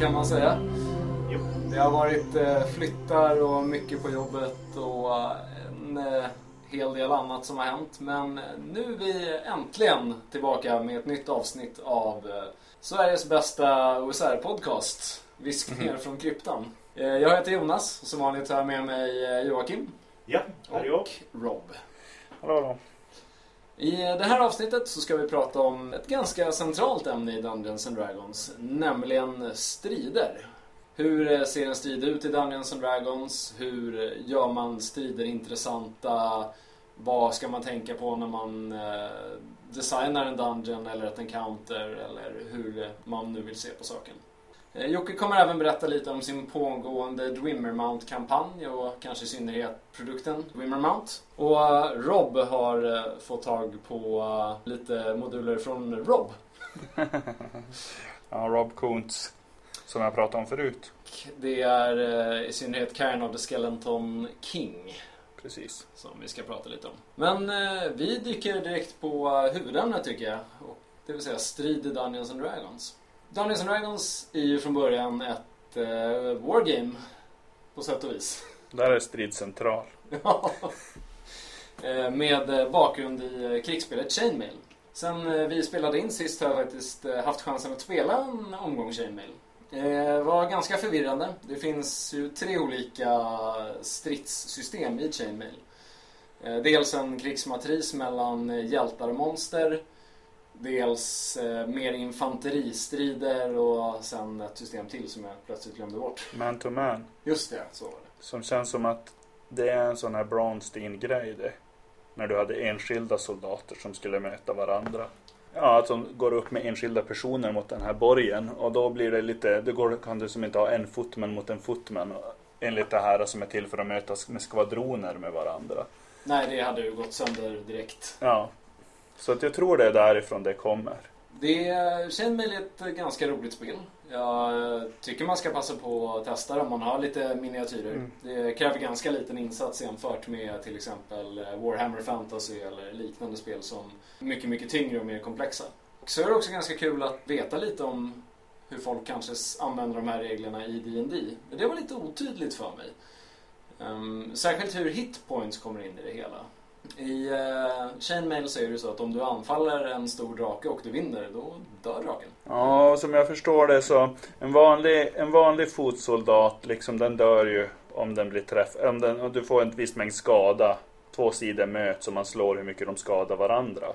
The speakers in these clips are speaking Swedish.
kan man säga. Jo. Det har varit eh, flyttar och mycket på jobbet och en eh, hel del annat som har hänt. Men nu är vi äntligen tillbaka med ett nytt avsnitt av eh, Sveriges bästa OSR-podcast. Viskningar från kryptan. Eh, Jag heter Jonas och som vanligt har jag med mig eh, Joakim Ja, här är jag. och Rob. Hallå, hallå. I det här avsnittet så ska vi prata om ett ganska centralt ämne i Dungeons and Dragons, nämligen strider. Hur ser en strid ut i Dungeons and Dragons? Hur gör man strider intressanta? Vad ska man tänka på när man eh, designar en dungeon eller ett encounter eller hur man nu vill se på saken. Eh, Jocke kommer även berätta lite om sin pågående Dwimmermount-kampanj och kanske i synnerhet produkten Dwimmermount. Och eh, Rob har eh, fått tag på lite moduler från Rob. Ja, Rob Kuntz, som jag pratade om förut. Det är i synnerhet Cairn of the Skeleton King Precis. som vi ska prata lite om. Men vi dyker direkt på huvudämnet tycker jag. Det vill säga strid i Dungeons and Dragons. Dungeons and Dragons är ju från början ett eh, wargame på sätt och vis. Där är strid central. Ja. Eh, Med eh, bakgrund i eh, krigsspelet Chainmail. Sen eh, vi spelade in sist har jag faktiskt haft chansen att spela en omgång Chainmail. Det var ganska förvirrande. Det finns ju tre olika stridssystem i Chainmail. Dels en krigsmatris mellan hjältar och monster. Dels eh, mer infanteristrider och sen ett system till som jag plötsligt glömde bort. Man to man. Just det, så var det. Som känns som att det är en sån här Bronstein-grej det. När du hade enskilda soldater som skulle möta varandra. Ja, att de går upp med enskilda personer mot den här borgen. Och då blir det lite, det går, kan du som inte ha en footman mot en footman. Enligt det här som är till för att mötas med skvadroner med varandra. Nej, det hade ju gått sönder direkt. Ja. Så att jag tror det är därifrån det kommer. Det känns mig ett ganska roligt spel. Jag tycker man ska passa på att testa det om man har lite miniatyrer. Mm. Det kräver ganska liten insats jämfört med till exempel Warhammer Fantasy eller liknande spel som är mycket, mycket tyngre och mer komplexa. Och så är det också ganska kul att veta lite om hur folk kanske använder de här reglerna i D&D. Men Det var lite otydligt för mig. Um, särskilt hur hitpoints kommer in i det hela. I uh, Chainmail så är det så att om du anfaller en stor drake och du vinner, då dör draken. Ja, som jag förstår det så en vanlig, en vanlig fotsoldat liksom den dör ju om den blir träff. Om, den, om du får en viss mängd skada. Två sidor möts och man slår hur mycket de skadar varandra.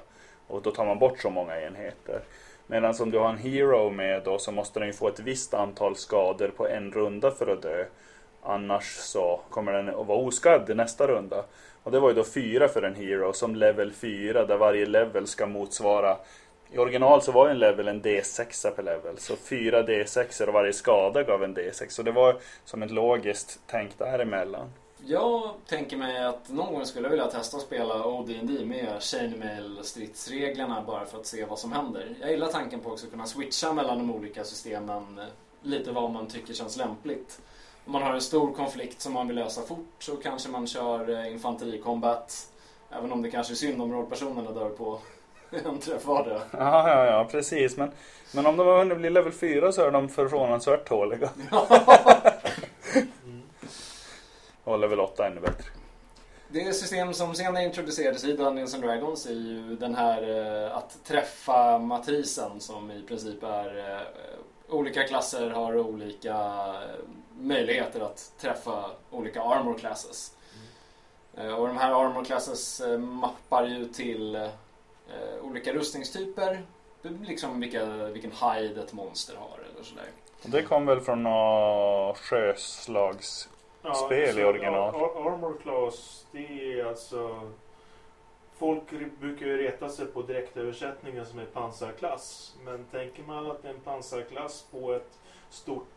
Och då tar man bort så många enheter. Medan om du har en hero med då så måste den ju få ett visst antal skador på en runda för att dö. Annars så kommer den att vara oskadd i nästa runda. Och det var ju då fyra för en hero som level 4 där varje level ska motsvara i original så var ju en level en D6 per level. Så fyra D6 och varje skada gav en D6. Så det var som ett logiskt tänk däremellan. Jag tänker mig att någon gång skulle jag vilja testa att spela OD&D med Chainmail stridsreglerna bara för att se vad som händer. Jag gillar tanken på också att kunna switcha mellan de olika systemen eh, lite vad man tycker känns lämpligt. Om man har en stor konflikt som man vill lösa fort så kanske man kör eh, infanteri-combat. Även om det kanske är synd om rollpersonerna dör på en träff vardera. Ja, ja, ja, precis. Men, men om de har hunnit bli level 4 så är de förvånansvärt tåliga. Och level 8 ännu bättre. Det system som senare introducerades i Dungeons and Dragons är ju den här eh, att träffa matrisen som i princip är eh, olika klasser har olika möjligheter att träffa olika armor classes. Eh, och de här armor classes eh, mappar ju till eh, olika rustningstyper. Liksom vilka, vilken hide ett monster har eller sådär. Och det kom väl från något sjöslags... Spel i original. Ar- Armor Class, det är alltså... Folk brukar ju reta sig på direktöversättningen som är pansarklass. Men tänker man att det är en pansarklass på ett stort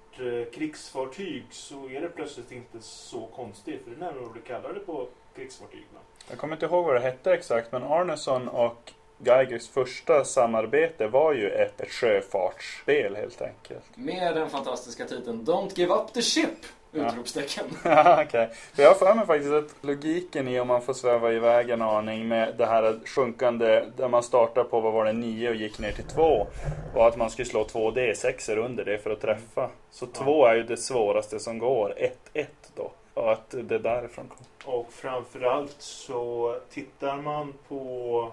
krigsfartyg så är det plötsligt inte så konstigt. För det är nämligen vad du kallar det på krigsfartyg. Va? Jag kommer inte ihåg vad det hette exakt men Arneson och Geigers första samarbete var ju ett, ett sjöfartsspel helt enkelt. Med den fantastiska titeln Don't give up the ship! Utropstecken. Ja. För jag har för mig faktiskt att logiken i om man får sväva iväg en aning med det här sjunkande där man startar på vad var det 9 och gick ner till 2 och att man skulle slå 2 D6 under det för att träffa. Så 2 är ju det svåraste som går. 1-1 då. Och att det är därifrån kom. Och framförallt så tittar man på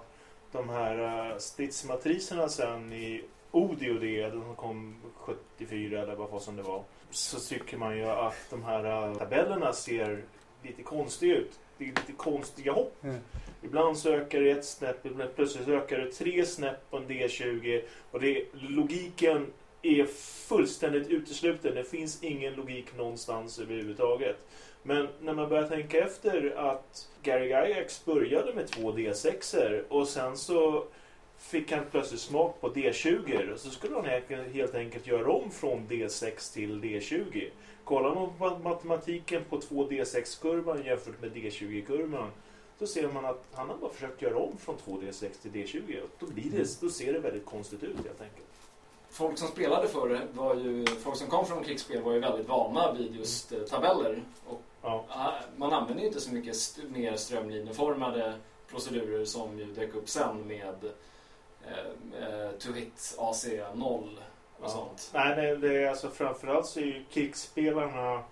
de här uh, stridsmatriserna sen i ODOD, de kom 74 eller vad som det var. Så tycker man ju att de här uh, tabellerna ser lite konstiga ut. Det är lite konstiga hopp. Mm. Ibland så ökar det ett snäpp, ibland plötsligt ökar det tre snäpp på en D20. Och det, logiken är fullständigt utesluten. Det finns ingen logik någonstans överhuvudtaget. Men när man börjar tänka efter att Gary Gygax började med två D6 och sen så fick han plötsligt smak på D20 och så skulle han helt enkelt göra om från D6 till D20. Kollar man på matematiken på 2D6-kurvan jämfört med D20-kurvan så ser man att han har bara försökt göra om från 2D6 till D20 och då, blir det, då ser det väldigt konstigt ut helt enkelt. Folk som spelade förr var ju, folk som kom från krigsspel var ju väldigt vana vid just eh, tabeller. Och Ja. ah, man använder ju inte så mycket st mer strömlinjeformade procedurer som ju dök upp sen med eh, eh, to hit AC 0 och Ja. sånt. Nej, nej, det är alltså framförallt så är ju krigsspelarna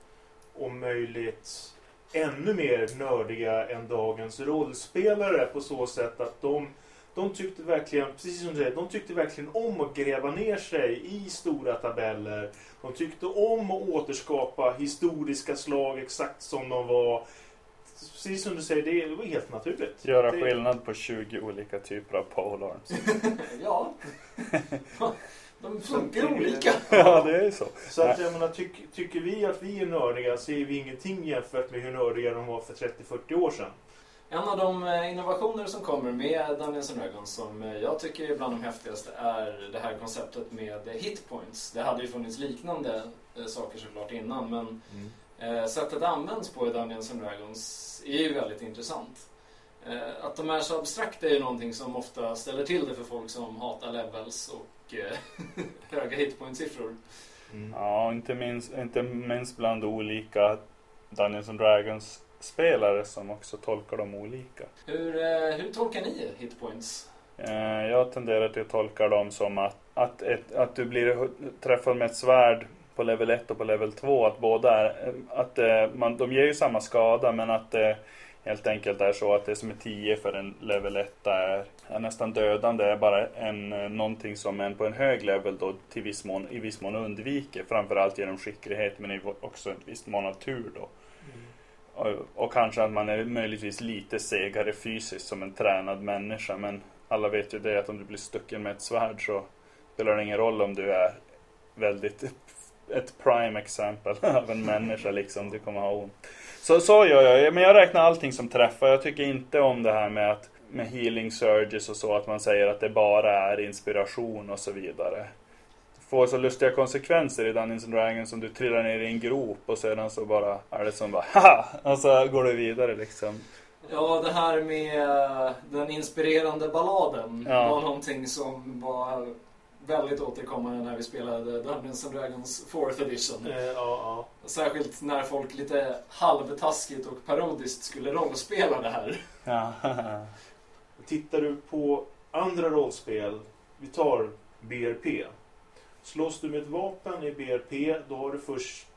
om möjligt ännu mer nördiga än dagens rollspelare på så sätt att de, de tyckte verkligen, precis som du säger, de tyckte verkligen om att gräva ner sig i stora tabeller. De tyckte om att återskapa historiska slag exakt som de var. Precis som du säger, det var helt naturligt. Göra det, skillnad på 20 olika typer av polearms. ja. De funkar olika. ja, det är ju så. Så att jag menar, tyck, tycker vi att vi är nördiga så är vi ingenting jämfört med hur nördiga de var för 30-40 år sedan. En av de eh, innovationer som kommer med Dungeons and Dragons som eh, jag tycker är bland de häftigaste är det här konceptet med hitpoints. Det hade ju funnits liknande eh, saker såklart innan men eh, sättet det används på i Dungeons and Dragons är ju väldigt intressant. Eh, att de är så abstrakta är ju någonting som ofta ställer till det för folk som hatar levels och eh, höga hitpoint-siffror. Mm. Ja, inte minst, inte minst bland olika Dungeons and Dragons spelare som också tolkar dem olika. Hur, eh, hur tolkar ni hitpoints? Eh, Jag tenderar till att tolka dem som att, att, ett, att du blir träffad med ett svärd på level 1 och på level 2. Att båda är, att eh, man, de ger ju samma skada men att det helt enkelt är så att det som är 10 för en level 1 är, är nästan dödande. är bara en, eh, någonting som en på en hög level då till viss mån, i viss mån undviker. Framförallt genom skicklighet men också ett visst mån av tur då. Och, och kanske att man är möjligtvis lite segare fysiskt som en tränad människa. Men alla vet ju det att om du blir stucken med ett svärd så spelar det ingen roll om du är väldigt ett prime exempel av en människa liksom. Du kommer ha ont. Så, så gör jag. Men jag räknar allting som träffar. Jag tycker inte om det här med att med healing surges och så att man säger att det bara är inspiration och så vidare. Det får så lustiga konsekvenser i Dungeons and Dragons som du trillar ner i en grop och sedan så bara är det som bara haha! Och så går du vidare liksom. Ja, det här med den inspirerande balladen Ja. var någonting som var väldigt återkommande när vi spelade Dungeons and Dragons 4th edition. Eh, ja, ja. Särskilt när folk lite halvtaskigt och parodiskt skulle rollspela det här. Ja. Tittar du på andra rollspel, vi tar BRP. Slåss du med ett vapen i BRP, då har du först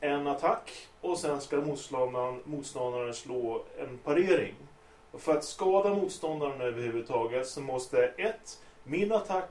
en attack och sen ska motståndaren, motståndaren slå en parering. Och för att skada motståndaren överhuvudtaget så måste ett, min attack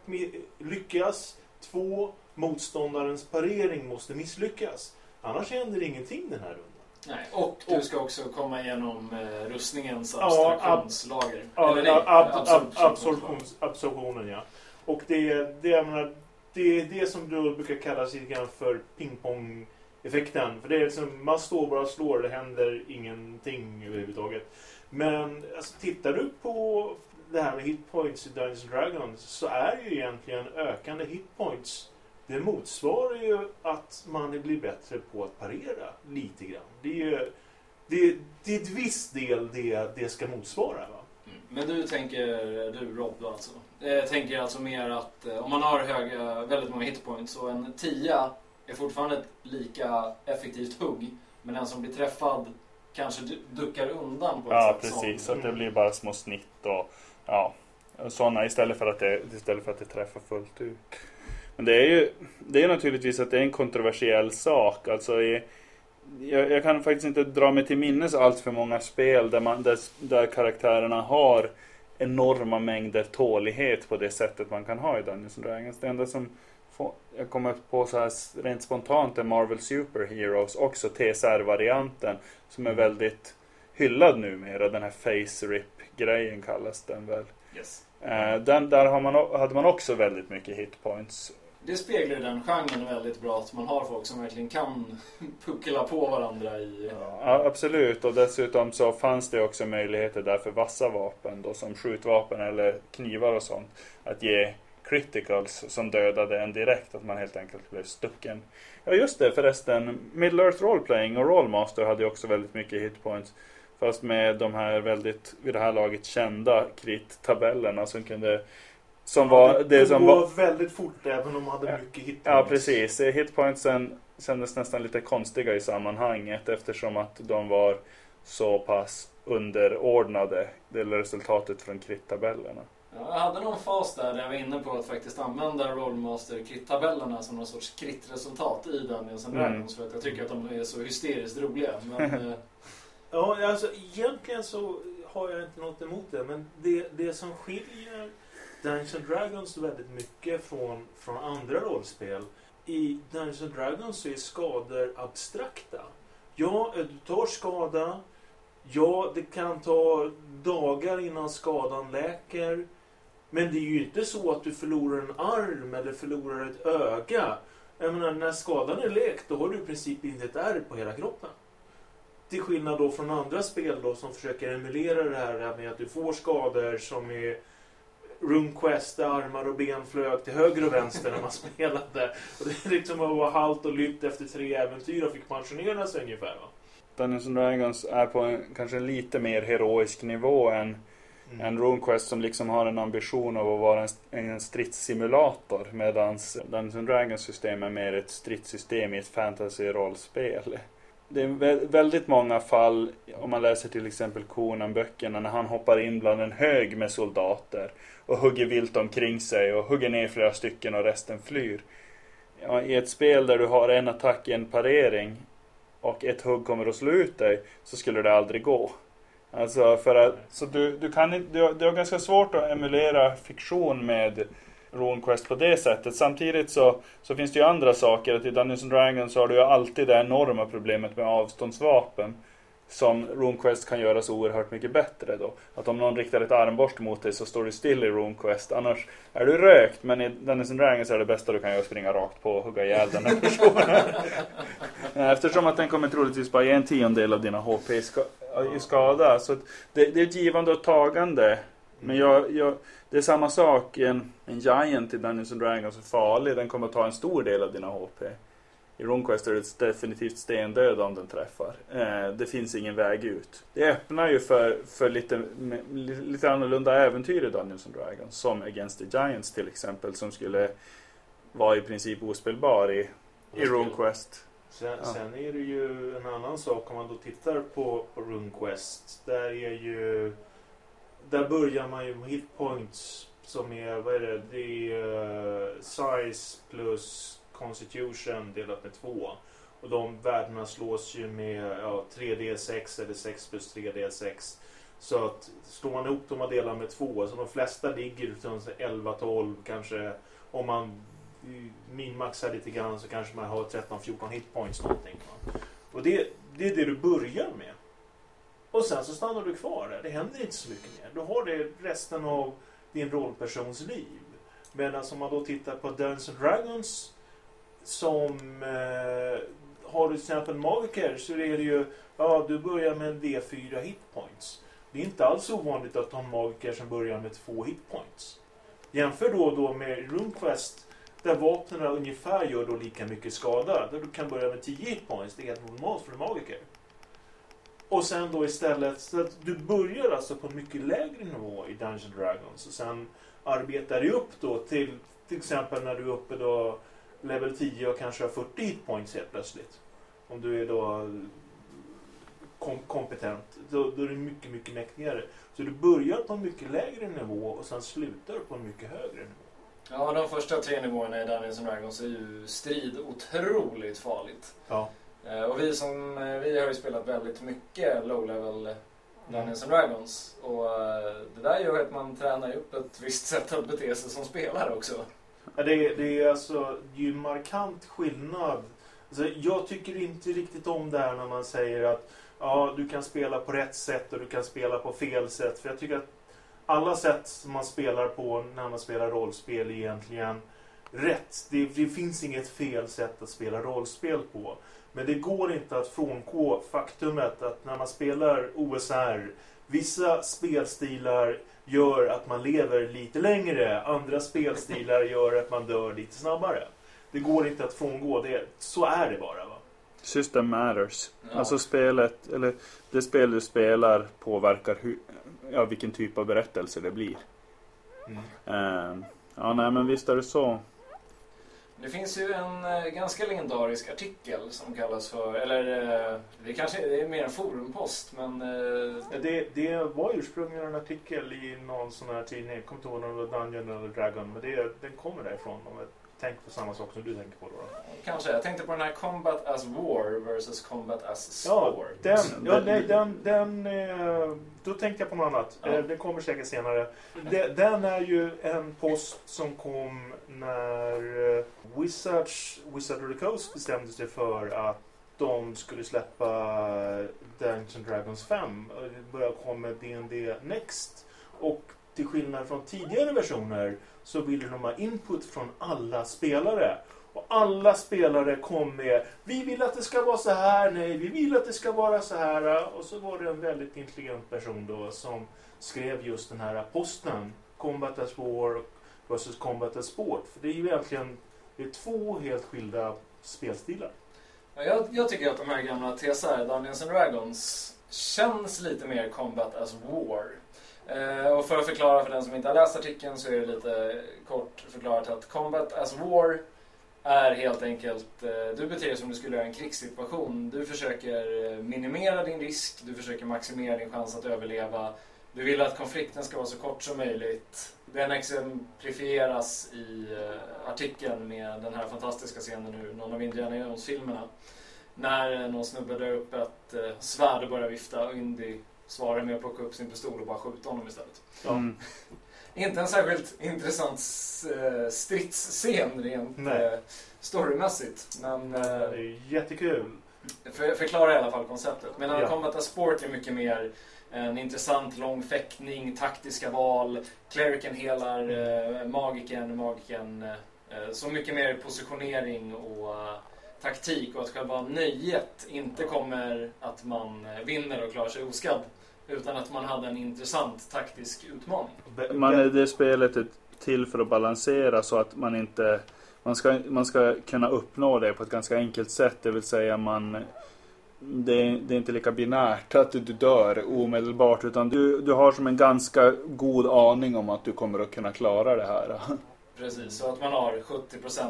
lyckas. Två, motståndarens parering måste misslyckas. Annars händer ingenting den här rundan. Nej, och du ska också komma igenom eh, rustningens abstraktionslager. Ja, nej, ab- ab- absorptionslager. absorptions, absorptionen ja. Och det, det, jag menar, det är det som då brukar kallas lite grann för pingpong-effekten. För det är liksom, man står bara och slår, det händer ingenting överhuvudtaget. Men alltså, tittar du på det här med hitpoints i Dungeons and Dragons så är ju egentligen ökande hitpoints det motsvarar ju att man blir bättre på att parera lite grann. Det är ju det, det är ett viss del det, det ska motsvara. Va? Mm. Men du tänker, du Rob då alltså? Eh, tänker alltså mer att eh, om man har höga, väldigt många hitpoints och en tia är fortfarande ett lika effektivt hugg. Men den som blir träffad kanske du- duckar undan på ett Ja, sätt precis. Så som... att det blir bara små snitt och ja, sådana istället för att det, istället för att det träffar fullt ut. Men det är ju det är naturligtvis att det är en kontroversiell sak. Alltså i, jag, jag kan faktiskt inte dra mig till minnes allt för många spel där, man, där, där karaktärerna har enorma mängder tålighet på det sättet man kan ha i Dungeons and Dragons. Det enda som får, jag kommer på så här rent spontant är Marvel Super Heroes, också TSR-varianten som är väldigt hyllad numera. Den här Face Rip-grejen kallas den väl. Yes. Eh, Den, där har man, hade man också väldigt mycket hitpoints. Det speglar ju den genren väldigt bra, att man har folk som verkligen kan puckla på varandra i... Ja, absolut, och dessutom så fanns det också möjligheter där för vassa vapen då, som skjutvapen eller knivar och sånt. Att ge criticals som dödade en direkt, att man helt enkelt blev stucken. Ja just det förresten, Middle Earth Roleplaying och Rollmaster hade ju också väldigt mycket hitpoints. Fast med de här väldigt, vid det här laget kända krit-tabellerna som kunde... Som var det som går var... väldigt fort även om man hade Ja. mycket hitpoints. Ja, precis. Eh, Hitpointsen kändes nästan lite konstiga i sammanhanget eftersom att de var så pass underordnade det resultatet från krit-tabellerna. Ja, jag hade någon fas där, där jag var inne på att faktiskt använda Rollmaster krit-tabellerna som någon sorts krit-resultat i Dungeons and Mm. För att jag tycker att de är så hysteriskt roliga. Men, eh, Ja, alltså egentligen så har jag inte något emot det. Men det, det som skiljer Dungeons and Dragons väldigt mycket från, från andra rollspel. I Dungeons and Dragons så är skador abstrakta. Ja, du tar skada. Ja, det kan ta dagar innan skadan läker. Men det är ju inte så att du förlorar en arm eller förlorar ett öga. Jag menar, när skadan är läkt, då har du i princip inte ett ärr på hela kroppen. Till skillnad då från andra spel då som försöker emulera det här med att du får skador som är RuneQuest där armar och ben flög till höger och vänster när man spelade. Och det är liksom att vara halt och lytt efter tre äventyr och fick pensionera sig ungefär. Va? Dungeons and Dragons är på en kanske lite mer heroisk nivå än Mm. en RuneQuest som liksom har en ambition av att vara en, en stridssimulator medan Dungeons and Dragons system är mer ett stridssystem i ett fantasy-rollspel. Det är väldigt många fall, om man läser till exempel Konan-böckerna när han hoppar in bland en hög med soldater och hugger vilt omkring sig och hugger ner flera stycken och resten flyr. Ja, I ett spel där du har en attack, en parering och ett hugg kommer att slå ut dig så skulle det aldrig gå. Alltså för att, så du, du kan inte, du, du har ganska svårt att emulera fiktion med RuneQuest på det sättet. Samtidigt så, så finns det ju andra saker. Att I Dungeons and Dragons så har du ju alltid det enorma problemet med avståndsvapen. Som RuneQuest kan göra så oerhört mycket bättre då. Att om någon riktar ett armborst mot dig så står du still i RuneQuest. Annars är du rökt. Men i Dungeons and Dragons är det bästa du kan göra att springa rakt på och hugga ihjäl den här personen. Eftersom att den kommer troligtvis bara ge en tiondel av dina HP i, ska, i skada. Så det, det är ett givande och tagande. Men jag, jag, det är samma sak. En, en Giant i Dungeons and Dragons är farlig. Den kommer att ta en stor del av dina HP. I RuneQuest är det definitivt stendöd om den träffar. Eh, det finns ingen väg ut. Det öppnar ju för, för lite, lite annorlunda äventyr i Dungeons and Dragons. Som Against the Giants till exempel. Som skulle vara i princip ospelbar i, i RuneQuest. Sen, Ja. sen är det ju en annan sak om man då tittar på, på. Där är ju... Där börjar man ju med hitpoints som är, vad är det? Det är eh, size plus constitution delat med två. Och de värdena slås ju med ja, 3D6 eller 6 plus 3D6. Så att slår man ihop dem och delar med två, så de flesta ligger runt 11-12 kanske. Om man eh, minmaxar lite grann så kanske man har 13-14 hitpoints någonting. Va? Och det, det är det du börjar med. Och sen så stannar du kvar där. Det händer inte så mycket mer. Du har det resten av din rollpersons liv. Medan om man då tittar på Dungeons and Dragons som eh, har du till exempel magiker så är det ju, ja du börjar med en D4 hitpoints. Det är inte alls ovanligt att ha en magiker som börjar med två hitpoints. Jämför då och då med RuneQuest där vapnen ungefär gör då lika mycket skada. Där du kan börja med 10 hitpoints, det är helt normalt för en magiker. Och sen då istället, så att du börjar alltså på en mycket lägre nivå i Dungeons Dragons och sen arbetar du upp då till till exempel när du är uppe då level 10 och kanske har 40 hitpoints helt plötsligt. Om du är då kom kompetent. Då, då är du mycket, mycket mäktigare. Så du börjar på en mycket lägre nivå och sen slutar på en mycket högre nivå. Ja, de första tre nivåerna i Dungeons and Dragons är ju strid otroligt farligt. Ja. Eh, Och vi som, eh, vi har ju spelat väldigt mycket low level Dungeons and Dragons. Och eh, det där gör att man tränar upp ett visst sätt att bete sig som spelare också. Ja, det, är- det är alltså det är ju markant skillnad. Alltså, jag tycker inte riktigt om det här när man säger att ja, du kan spela på rätt sätt och du kan spela på fel sätt. För jag tycker att alla sätt som man spelar på när man spelar rollspel är egentligen rätt. Det, det finns inget fel sätt att spela rollspel på. Men det går inte att frångå faktumet att när man spelar OSR, vissa spelstilar gör att man lever lite längre, andra spelstilar gör att man dör lite snabbare. Det går inte att frångå det. Så är det bara. Va? System matters. Ja. Alltså spelet, eller det spel du spelar påverkar hur, ja, vilken typ av berättelse det blir. Ehm, ja, nej men visst är det så. Det finns ju en eh, ganska legendarisk artikel som kallas för, eller eh, det kanske det är mer en forumpost, men eh, Det, det var ursprungligen en artikel i någon sån här tidning. Jag kommer inte ihåg om det var Dungeon eller Dragon. Men det, den kommer därifrån. Om jag tänker på samma sak som du tänker på då. då. kanske. Jag tänkte på den här Combat as War versus Combat as Ja, Sport. den, ja, Den- nej, den, den, eh, då tänkte jag på något annat. Ja. Eh, Den kommer säkert senare. De- Den är ju en post som kom när eh, Wizards, Wizard of the Coast bestämde sig för att de skulle släppa Dungeons and Dragons 5. Och Det började komma med D&D Next. Och till skillnad från tidigare versioner så ville de ha input från alla spelare. Och alla spelare kom med Vi vill att det ska vara så här, nej vi vill att det ska vara så här. Och så var det en väldigt intelligent person då som skrev just den här posten. Combat as War versus Combat as Sport. För det är ju egentligen det är två helt skilda spelstilar. Ja, jag, jag tycker att de här gamla TSR, Dungeons and Dragons, känns lite mer Combat as War. Eh, och för att förklara för den som inte har läst artikeln så är det lite kort förklarat att Combat as War är helt enkelt, eh, du beter dig som du skulle göra i en krigssituation. Du försöker eh, minimera din risk, du försöker maximera din chans att överleva. Du vill att konflikten ska vara så kort som möjligt. Den exemplifieras i eh, artikeln med den här fantastiska scenen ur någon av Indiana Jones-filmerna. När någon snubbe drar upp ett eh, svärd och börjar vifta och Indy svarar med att plocka upp sin pistol och bara skjuta honom istället. Mm. Inte en särskilt intressant eh, stridsscen rent Nej. eh, storymässigt. Men Men det eh, är jättekul. för, förklarar i alla fall konceptet. Medan Ja. Combat Sport är mycket mer en intressant lång fäktning, taktiska val. Clericen helar eh, magiken, magiken. Eh, så mycket mer positionering och eh, taktik och att själva nöjet inte kommer att man eh, vinner och klarar sig oskadd. Utan att man hade en intressant taktisk utmaning. Man är det spelet är till för att balansera så att man inte man ska, man ska kunna uppnå det på ett ganska enkelt sätt. Det vill säga man det är, det är inte lika binärt att du dör omedelbart utan du, du har som en ganska god aning om att du kommer att kunna klara det här. Precis, så att man har 70%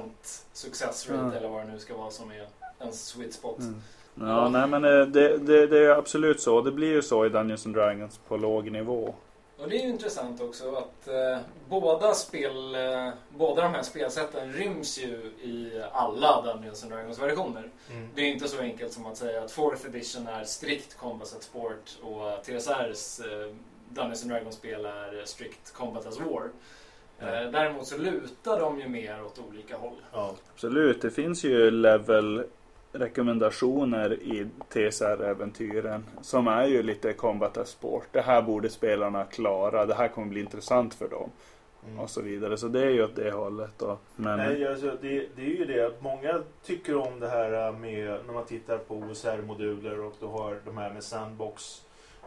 success rate Ja. eller vad det nu ska vara som är ens sweet spot. Mm. Ja, nej men eh, det, det, det är absolut så. Det blir ju så i Dungeons and Dragons på låg nivå. Och det är ju intressant också att eh, båda spel, eh, båda de här spelsätten ryms ju i alla Dungeons and Dragons versioner. Mm. Det är inte så enkelt som att säga att 4th edition är strikt Combat at Sport och TSRs eh, Dungeons and Dragons spel är strikt Combat as War. Eh, däremot så lutar de ju mer åt olika håll. Ja. Absolut, det finns ju level rekommendationer i TSR-äventyren som är ju lite combat sport. Det här borde spelarna klara, det här kommer bli intressant för dem Mm. och så vidare. Så det är ju åt det hållet. Då. Men Nej, alltså, det, det är ju det att många tycker om det här med när man tittar på OSR-moduler och du har de här med sandbox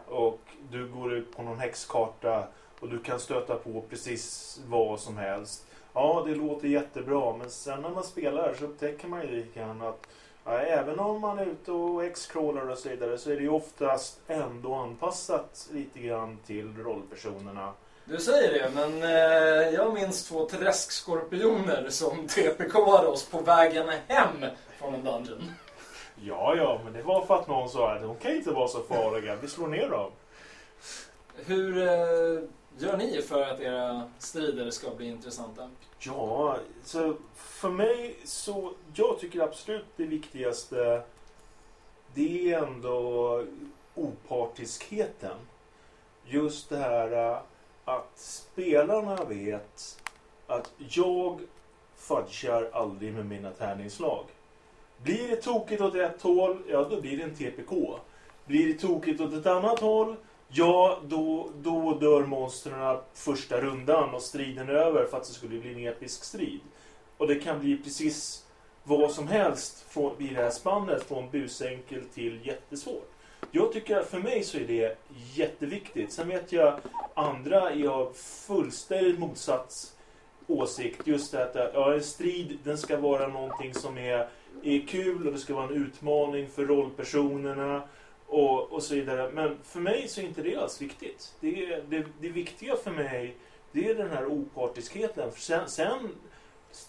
och du går ut på någon häxkarta och du kan stöta på precis vad som helst. Ja, det låter jättebra men sen när man spelar så upptäcker man ju lite grann att ja, även om man är ute och X-crawlar och så vidare så är det ju oftast ändå anpassat lite grann till rollpersonerna. Du säger det, men eh, jag minns två träskskorpioner som TPK-ade oss på vägen hem från en dungeon. Ja, ja, men det var för att någon sa att de kan inte vara så farliga. Vi slår ner dem. Hur eh, gör ni för att era strider ska bli intressanta? Ja, så för mig så... Jag tycker absolut det viktigaste det är ändå opartiskheten. Just det här äh, att spelarna vet att jag fudgar aldrig med mina tärningsslag. Blir det tokigt åt ett håll, ja då blir det en TPK. Blir det tokigt åt ett annat håll, ja då, då dör monstren första rundan och striden är över för att det skulle bli en episk strid. Och det kan bli precis vad som helst från, i det här spannet från busenkel till jättesvårt. Jag tycker för mig så är det jätteviktigt. Sen vet jag andra är av fullständigt motsatt åsikt. Just det att ja, en strid den ska vara någonting som är, är kul och det ska vara en utmaning för rollpersonerna och, och så vidare. Men för mig så är inte det alls viktigt. Det, det, det viktiga för mig det är den här opartiskheten. För sen, sen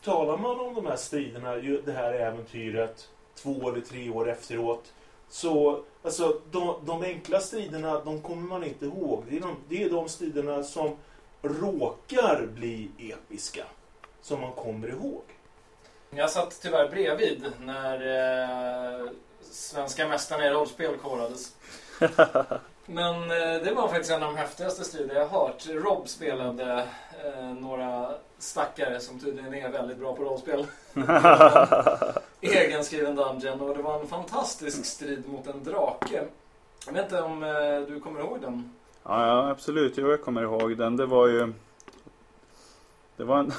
talar man om de här striderna, det här äventyret, två eller tre år efteråt. Så alltså, de, de enkla striderna, de kommer man inte ihåg. Det är, de, det är de striderna som råkar bli episka. Som man kommer ihåg. Jag satt tyvärr bredvid när eh, svenska mästarna i rollspel korades. Men eh, det var faktiskt en av de häftigaste strider jag hört. Rob spelade eh, några stackare som tydligen är väldigt bra på rollspel. Egenskriven Dungeon och det var en fantastisk strid mot en drake. Jag vet inte om eh, du kommer ihåg den? Ja, ja absolut. Jo, jag kommer ihåg den. Det var ju... Det var en...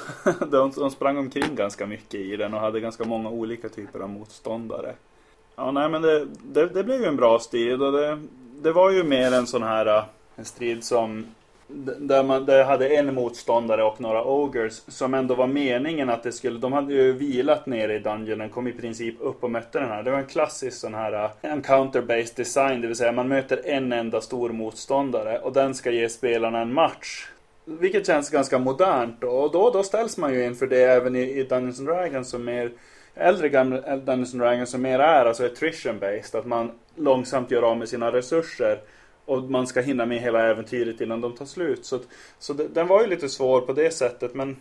de sprang omkring ganska mycket i den och hade ganska många olika typer av motståndare. Ja, nej men det, det, det blev ju en bra strid och det, det var ju mer en sån här eh, en strid som där man där hade en motståndare och några ogers som ändå var meningen att det skulle, de hade ju vilat nere i dungeonen, kom i princip upp och mötte den här. Det var en klassisk sån här eh, encounter-based design, det vill säga man möter en enda stor motståndare och den ska ge spelarna en match. Vilket känns ganska modernt och då, då ställs man ju inför det även i, i Dungeons Dragons som mer äldre gamla Dungeons Dragons som mer är alltså attrition-based, att man långsamt gör av med sina resurser och man ska hinna med hela äventyret innan de tar slut. Så, så det, den var ju lite svår på det sättet men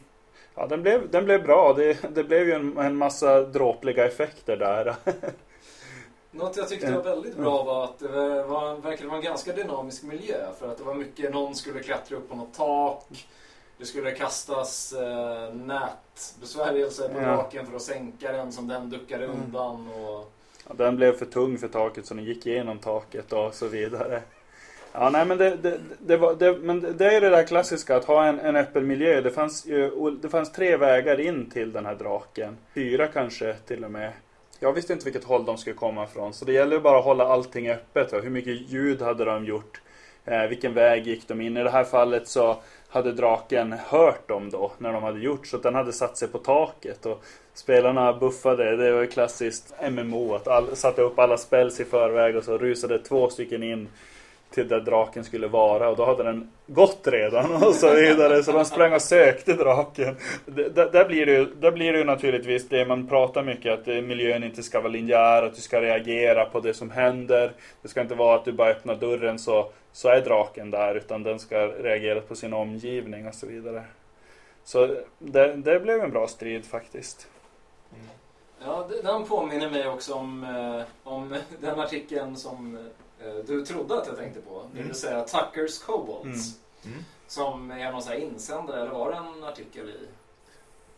ja, den, blev, den blev bra. Det, det blev ju en, en massa dråpliga effekter där. Något jag tyckte var väldigt bra var att det var, verkade vara en ganska dynamisk miljö. För att det var mycket, någon skulle klättra upp på något tak. Det skulle kastas eh, nätbesvärjelser på ja. draken för att sänka den som den duckade mm. undan. Och... Ja, den blev för tung för taket så den gick igenom taket och så vidare. Ja, nej men det, det, det, var, det, men det är det där klassiska att ha en, en öppen miljö. Det fanns, ju, det fanns tre vägar in till den här draken. Fyra kanske till och med. Jag visste inte vilket håll de skulle komma ifrån. Så det gäller bara att hålla allting öppet. Hur mycket ljud hade de gjort? Eh, vilken väg gick de in? I det här fallet så hade draken hört dem då när de hade gjort så att den hade satt sig på taket och spelarna buffade. Det var ju klassiskt MMO att all, satte upp alla spells i förväg och så rusade två stycken in till där draken skulle vara och då hade den gått redan och så vidare. Så de sprang och sökte draken. Där, där, blir det ju, där blir det ju naturligtvis det man pratar mycket att miljön inte ska vara linjär, att du ska reagera på det som händer. Det ska inte vara att du bara öppnar dörren så, så är draken där utan den ska reagera på sin omgivning och så vidare. Så det, det blev en bra strid faktiskt. Mm. Ja, den påminner mig också om, eh, om den artikeln som eh, du trodde att jag tänkte på. Det vill mm. säga Tuckers Kobolds. Mm. Mm. Som är någon sån här insändare, eller var det en artikel i?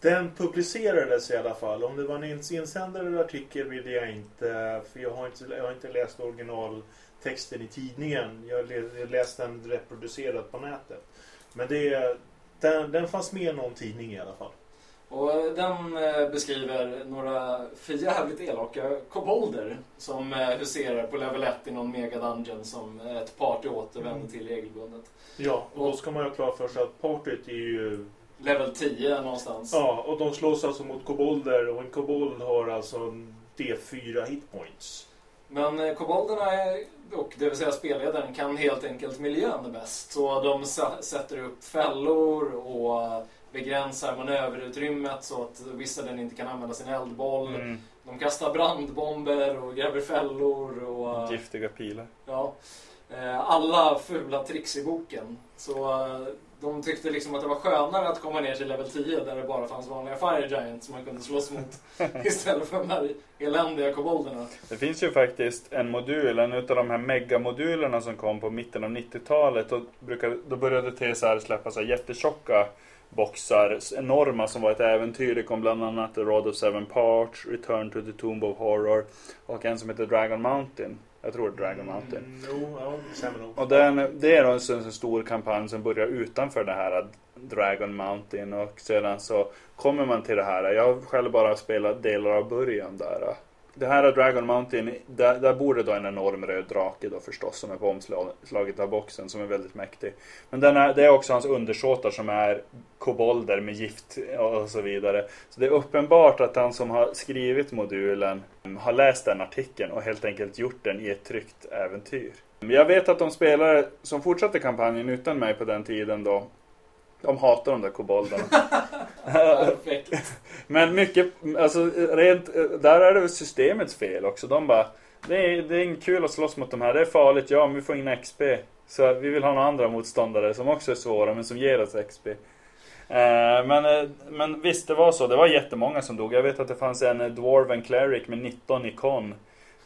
Den publicerades i alla fall. Om det var en insändare eller artikel vet jag inte. För jag har inte, jag har inte läst originaltexten i tidningen. Jag har läst den reproducerad på nätet. Men det, den, den fanns med i någon tidning i alla fall. Och den eh, beskriver några förjävligt elaka kobolder som eh, huserar på level 1 i någon mega dungeon som ett party återvänder mm. till regelbundet. Ja, och, och då ska man ju ha klart för sig att partyt är ju... Level 10 någonstans. Ja, och de slåss alltså mot kobolder och en kobold har alltså D4 hitpoints. Men eh, kobolderna, är, och det vill säga spelledaren, kan helt enkelt miljön bäst. Så de sätter upp fällor och begränsar manöverutrymmet så att Wizarden inte kan använda sin eldboll. Mm. De kastar brandbomber och gräver fällor och... Giftiga pilar. Ja, eh, alla fula tricks i boken. Så eh, de tyckte liksom att det var skönare att komma ner till level 10 där det bara fanns vanliga Fire Giants som man kunde slåss mot istället för de här eländiga kobolderna. Det finns ju faktiskt en modul, en utav de här megamodulerna som kom på mitten av 90-talet. Då, brukade, då började TSR släppa så här jättetjocka boxar, enorma som var ett äventyr. Det kom bland annat The Rod of Seven Parts, Return to the Tomb of Horror och en som heter Dragon Mountain. Jag tror Dragon Mountain. Mm, jo, ja, det stämmer nog. Och den, det är då en stor kampanj som börjar utanför det här Dragon Mountain och sedan så kommer man till det här. Jag har själv bara spelat delar av början där. Det här är Dragon Mountain, där, där bor det då en enorm röd drake då förstås som är på omslaget av boxen som är väldigt mäktig. Men den är, det är också hans undersåtar som är kobolder med gift och så vidare. Så det är uppenbart att han som har skrivit modulen ehm, har läst den artikeln och helt enkelt gjort den i ett tryckt äventyr. Jag vet att de spelare som fortsatte kampanjen utan mig på den tiden då de hatar de där kobolderna. Perfekt. Men mycket, alltså rent, där är det väl systemets fel också. De bara, det är, det är inte kul att slåss mot de här, det är farligt, ja men vi får in XP. Så vi vill ha några andra motståndare som också är svåra men som ger oss XP. Eh, men, eh, men visst, det var så. Det var jättemånga som dog. Jag vet att det fanns en Dwarven Cleric med 19 i con.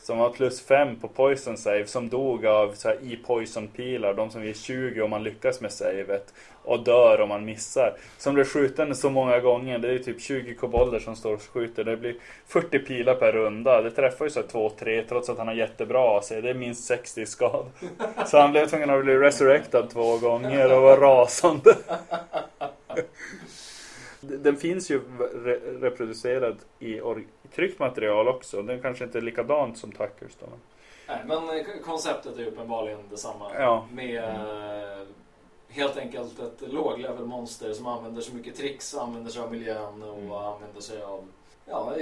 Som var plus 5 på Poison Save som dog av så här E-Poison pilar. De som ger 20 om man lyckas med savet. Och dör om man missar. Som blev skjuten så många gånger. Det är typ 20 kobolder som står och skjuter. Det blir 40 pilar per runda. Det träffar ju så 2-3 trots att han har jättebra AC. Det är minst 60 i skad. Så han blev tvungen att bli resurrectad två gånger och var rasande. Den finns ju re- reproducerad i, tryckt material också. Den kanske inte är likadant som Tuckers då. Nej, men eh, konceptet är uppenbarligen detsamma. Ja. Med eh, helt enkelt ett låglevelmonster som använder så mycket tricks, använder sig av miljön och Mm. använder sig av ja,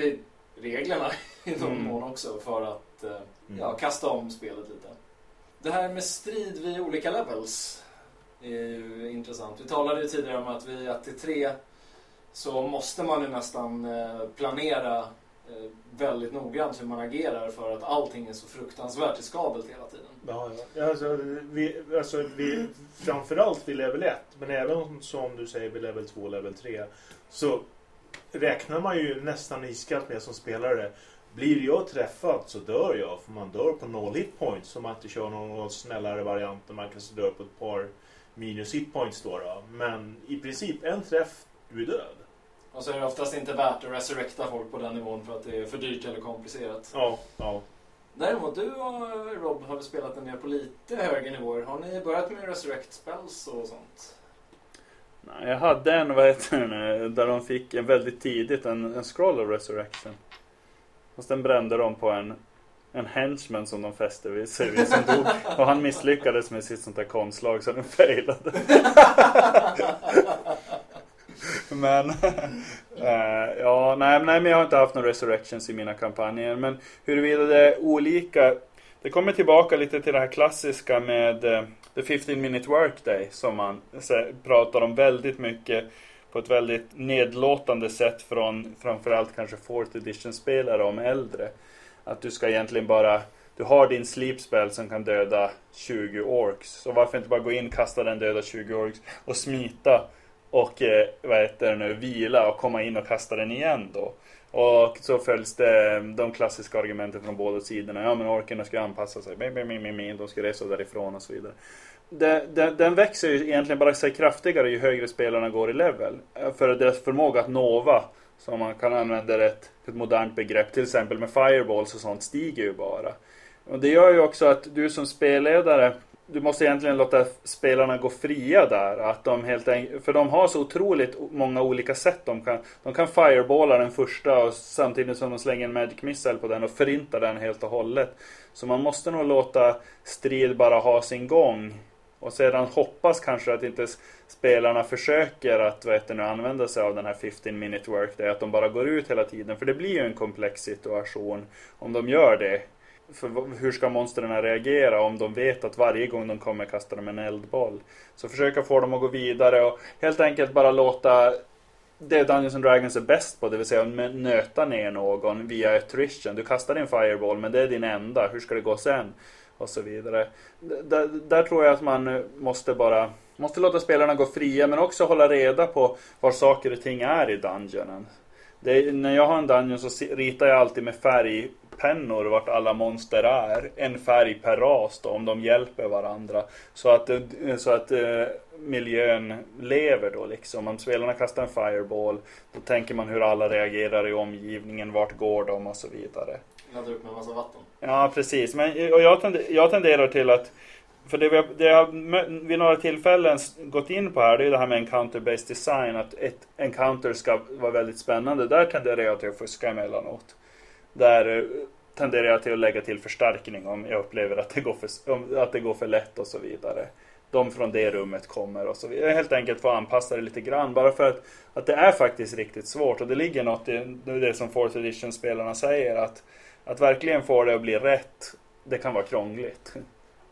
reglerna i någon Mm. mån också för att eh, Mm. ja, kasta om spelet lite. Det här med strid vid olika levels är ju intressant. Vi talade ju tidigare om att vid 1 till 3 så måste man ju nästan eh, planera eh, väldigt noggrant hur man agerar för att allting är så fruktansvärt riskabelt hela tiden. Ja, ja. Alltså, vi, alltså, vi, framförallt vid level 1, men även som du säger vid level 2 och level 3, så räknar man ju nästan iskallt med som spelare. Blir jag träffad så dör jag, för man dör på noll hitpoints så man inte kör någon snällare variant där man kanske dör på ett par minus hitpoints då, då. Men i princip en träff, du är död. Och så är det oftast inte värt att resurrecta folk på den nivån för att det är för dyrt eller komplicerat. Ja, ja. Däremot du och Rob har spelat den ner på lite högre nivåer. Har ni börjat med resurrect spells och sånt? Nej, jag hade en, vad heter den, där de fick en väldigt tidigt en, en scroll of resurrection. Och sen brände de på en, en henchman som de fäste vid sig vid som dog. Och han misslyckades med sitt sånt där konstslag så den failade. Men, eh, ja, nej, nej, men jag har inte haft några resurrections i mina kampanjer. Men huruvida det är olika. Det kommer tillbaka lite till det här klassiska med eh, The 15 minute workday. Som man så, pratar om väldigt mycket på ett väldigt nedlåtande sätt från framförallt kanske 4th edition spelare om äldre. Att du ska egentligen bara du har din sleep spell som kan döda 20 orks. Så varför inte bara gå in, kasta den, döda 20 orks och smita och eh, vad heter det nu, vila och komma in och kasta den igen då. Och så följs det eh, de klassiska argumenten från båda sidorna. Ja men orkerna ska anpassa sig, de ska resa därifrån och så vidare. Den, den växer ju egentligen bara sig kraftigare ju högre spelarna går i level. För deras förmåga att nova, som man kan använda ett, ett modernt begrepp, till exempel med fireballs och sånt, stiger ju bara. Och det gör ju också att du som spelledare du måste egentligen låta spelarna gå fria där. Att de helt enkelt, för de har så otroligt många olika sätt de kan. De kan fireballa den första och samtidigt som de slänger en magic missile på den och förintar den helt och hållet. Så man måste nog låta strid bara ha sin gång. Och sedan hoppas kanske att inte spelarna försöker att vet du, använda sig av den här 15 minute work day. Att de bara går ut hela tiden. För det blir ju en komplex situation om de gör det för hur ska monstren reagera om de vet att varje gång de kommer kastar de en eldboll? Så försöka få dem att gå vidare och helt enkelt bara låta det Dungeons and Dragons är bäst på, det vill säga nöta ner någon via attrition. Du kastar din fireball, men det är din enda. Hur ska det gå sen? Och så vidare. Där, där tror jag att man måste bara måste låta spelarna gå fria, men också hålla reda på var saker och ting är i dungeonen. Det, när jag har en dungeon så ritar jag alltid med färg färgpennor vart alla monster är. En färg per ras då, om de hjälper varandra. Så att, så att uh, miljön lever då liksom. Om spelarna kastar en fireball, då tänker man hur alla reagerar i omgivningen, vart går de och så vidare. Laddar upp med en massa vatten. Ja, precis. Men, och jag, tenderar, jag tenderar till att för det, vi, det jag vid några tillfällen gått in på här, det är det här med encounter-based design. Att ett encounter ska vara väldigt spännande. Där tenderar jag till att fuska emellanåt. Där eh, tenderar jag till att lägga till förstärkning om jag upplever att det går för, att det går för lätt och så vidare. De från det rummet kommer och så vidare. Helt enkelt få anpassa det lite grann. Bara för att, att det är faktiskt riktigt svårt. Och det ligger något i det som Fourth edition-spelarna säger. Att, att verkligen få det att bli rätt, det kan vara krångligt.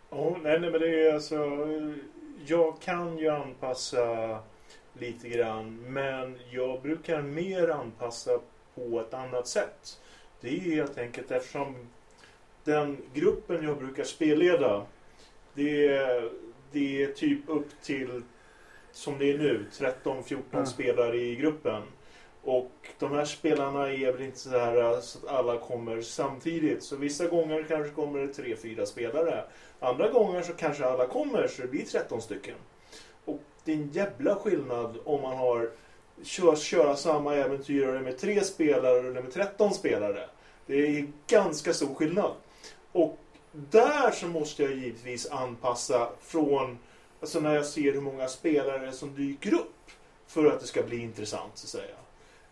Oh, nej, nej, men det är alltså... Jag kan ju anpassa lite grann, men jag brukar mer anpassa på ett annat sätt. Det är helt enkelt eftersom den gruppen jag brukar spelleda, det är, det är typ upp till, som det är nu, 13-14 mm. spelare i gruppen. Och de här spelarna är väl inte så här så att alla kommer samtidigt. Så vissa gånger kanske kommer det 3-4 spelare. Andra gånger så kanske alla kommer så det blir 13 stycken. Och det är en jävla skillnad om man har köra, köra samma äventyrare med tre spelare eller med 13 spelare. Det är ganska stor skillnad. Och där så måste jag givetvis anpassa från, alltså när jag ser hur många spelare som dyker upp för att det ska bli intressant så att säga.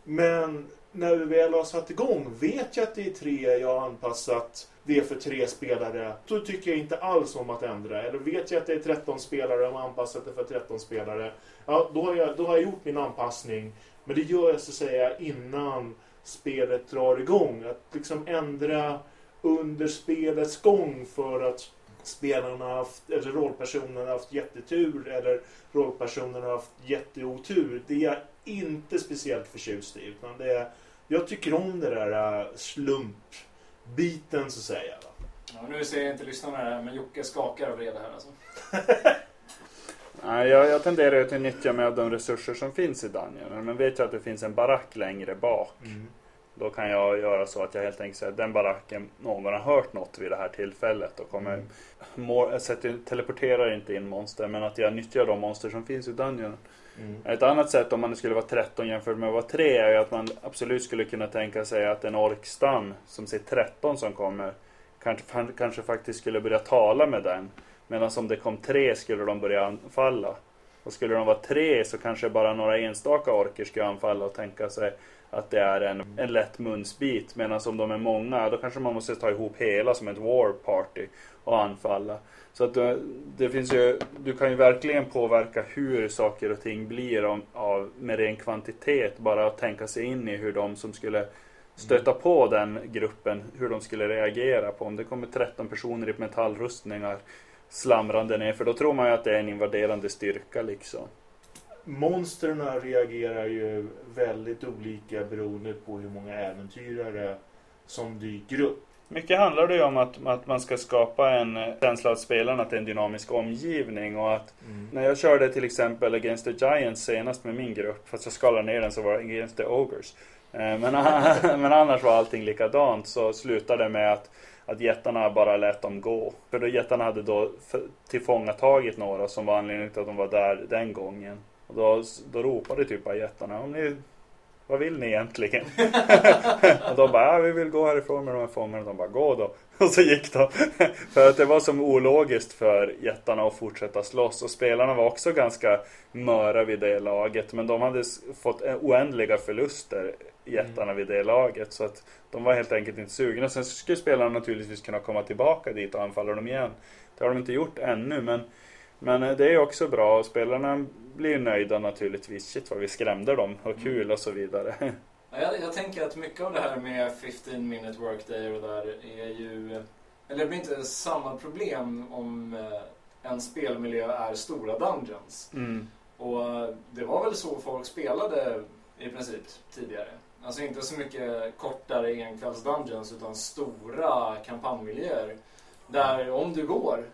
Men när vi väl har satt igång, vet jag att det är tre jag har anpassat det för tre spelare, då tycker jag inte alls om att ändra. Eller vet jag att det är 13 spelare och har anpassat det för 13 spelare, ja, då har, jag, då har jag gjort min anpassning. Men det gör jag så att säga innan spelet drar igång. Att liksom ändra under spelets gång för att spelarna haft, eller rollpersonerna har haft jättetur eller rollpersonerna har haft jätteotur. Det är jag inte speciellt förtjust i. Utan det är, jag tycker om det där äh, slumpbiten så att säga. Ja, nu ser jag inte lyssnarna här, men Jocke skakar av vrede här alltså. Nej, jag, jag tenderar till att nyttja mig av de resurser som finns i Dungeon. Men vet jag att det finns en barack längre bak. Mm. Då kan jag göra så att jag helt enkelt säger att den baracken, någon har hört något vid det här tillfället. Och kommer, mm. jag sätter, teleporterar inte in monster, men att jag nyttjar de monster som finns i Dungeon. Mm. Ett annat sätt om man skulle vara 13 jämfört med att vara 3 är ju att man absolut skulle kunna tänka sig att en orkstam som ser 13 som kommer kanske, kanske faktiskt skulle börja tala med den. Medan om det kom 3 skulle de börja anfalla. Och skulle de vara 3 så kanske bara några enstaka orker skulle anfalla och tänka sig att det är en, en lätt munsbit. Medan om de är många, då kanske man måste ta ihop hela som ett war party och anfalla. Så att du, det finns ju, du kan ju verkligen påverka hur saker och ting blir om, av, med ren kvantitet. Bara att tänka sig in i hur de som skulle stöta på den gruppen, hur de skulle reagera på om det kommer 13 personer i metallrustningar slamrande ner. För då tror man ju att det är en invaderande styrka liksom monstren reagerar ju väldigt olika beroende på hur många äventyrare som dyker upp. Mycket handlar det ju om att, att man ska skapa en känsla av spelaren att det är en dynamisk omgivning och att mm. när jag körde till exempel Against the Giants senast med min grupp, fast jag skalade ner den så var det Against the Ogres. Eh, men, men annars var allting likadant så slutade det med att att jättarna bara lät dem gå. För då jättarna hade då tillfångatagit några som var anledningen till att de var där den gången. Och då, då ropade typ bara jättarna, om ni, vad vill ni egentligen? och de bara, ja, vi vill gå härifrån med de här fångarna. De bara, gå då. Och så gick de. för att det var som ologiskt för jättarna att fortsätta slåss. Och spelarna var också ganska möra vid det laget. Men de hade fått oändliga förluster, jättarna vid det laget. Så att de var helt enkelt inte sugna. Sen skulle spelarna naturligtvis kunna komma tillbaka dit och anfalla dem igen. Det har de inte gjort ännu. Men, men det är också bra. Spelarna blir nöjda naturligtvis. Shit vad vi skrämde dem och mm. kul och så vidare. Jag, jag tänker att mycket av det här med 15 minute workday och där är ju eller det blir inte samma problem om eh, en spelmiljö är stora dungeons. Mm. Och det var väl så folk spelade i princip tidigare. Alltså inte så mycket kortare enkvälls-dungeons utan stora kampanjmiljöer. Där om du går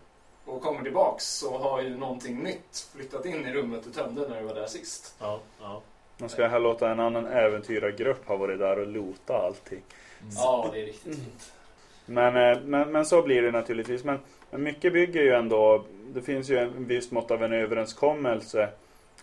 och kommer tillbaks så har ju någonting nytt flyttat in i rummet du tömde när du var där sist. Ja, ja. Man ska här låta en annan äventyrargrupp ha varit där och lota allting. Ja, det är riktigt fint. Men, eh, men, men så blir det naturligtvis. Men, men mycket bygger ju ändå, det finns ju en viss mått av en överenskommelse.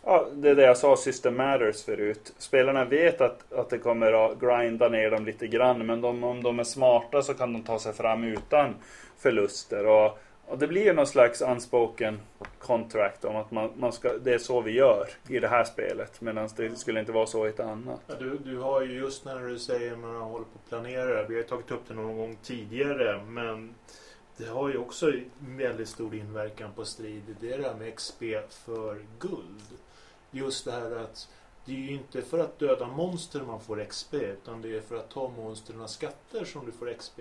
Ja, det är det jag sa, system matters förut. Spelarna vet att, att det kommer att grinda ner dem lite grann. Men de, om de är smarta så kan de ta sig fram utan förluster. Och, och det blir ju någon slags unspoken contract om att man, man ska, det är så vi gör i det här spelet. Medan det skulle inte vara så i ett annat. Ja, du, du har ju just när du säger att man håller på att planera det. Vi har ju tagit upp det någon gång tidigare. Men det har ju också väldigt stor inverkan på strid. Det är det här med XP för guld. Just det här att det är ju inte för att döda monster man får XP. Utan det är för att ta monsternas skatter som du får XP.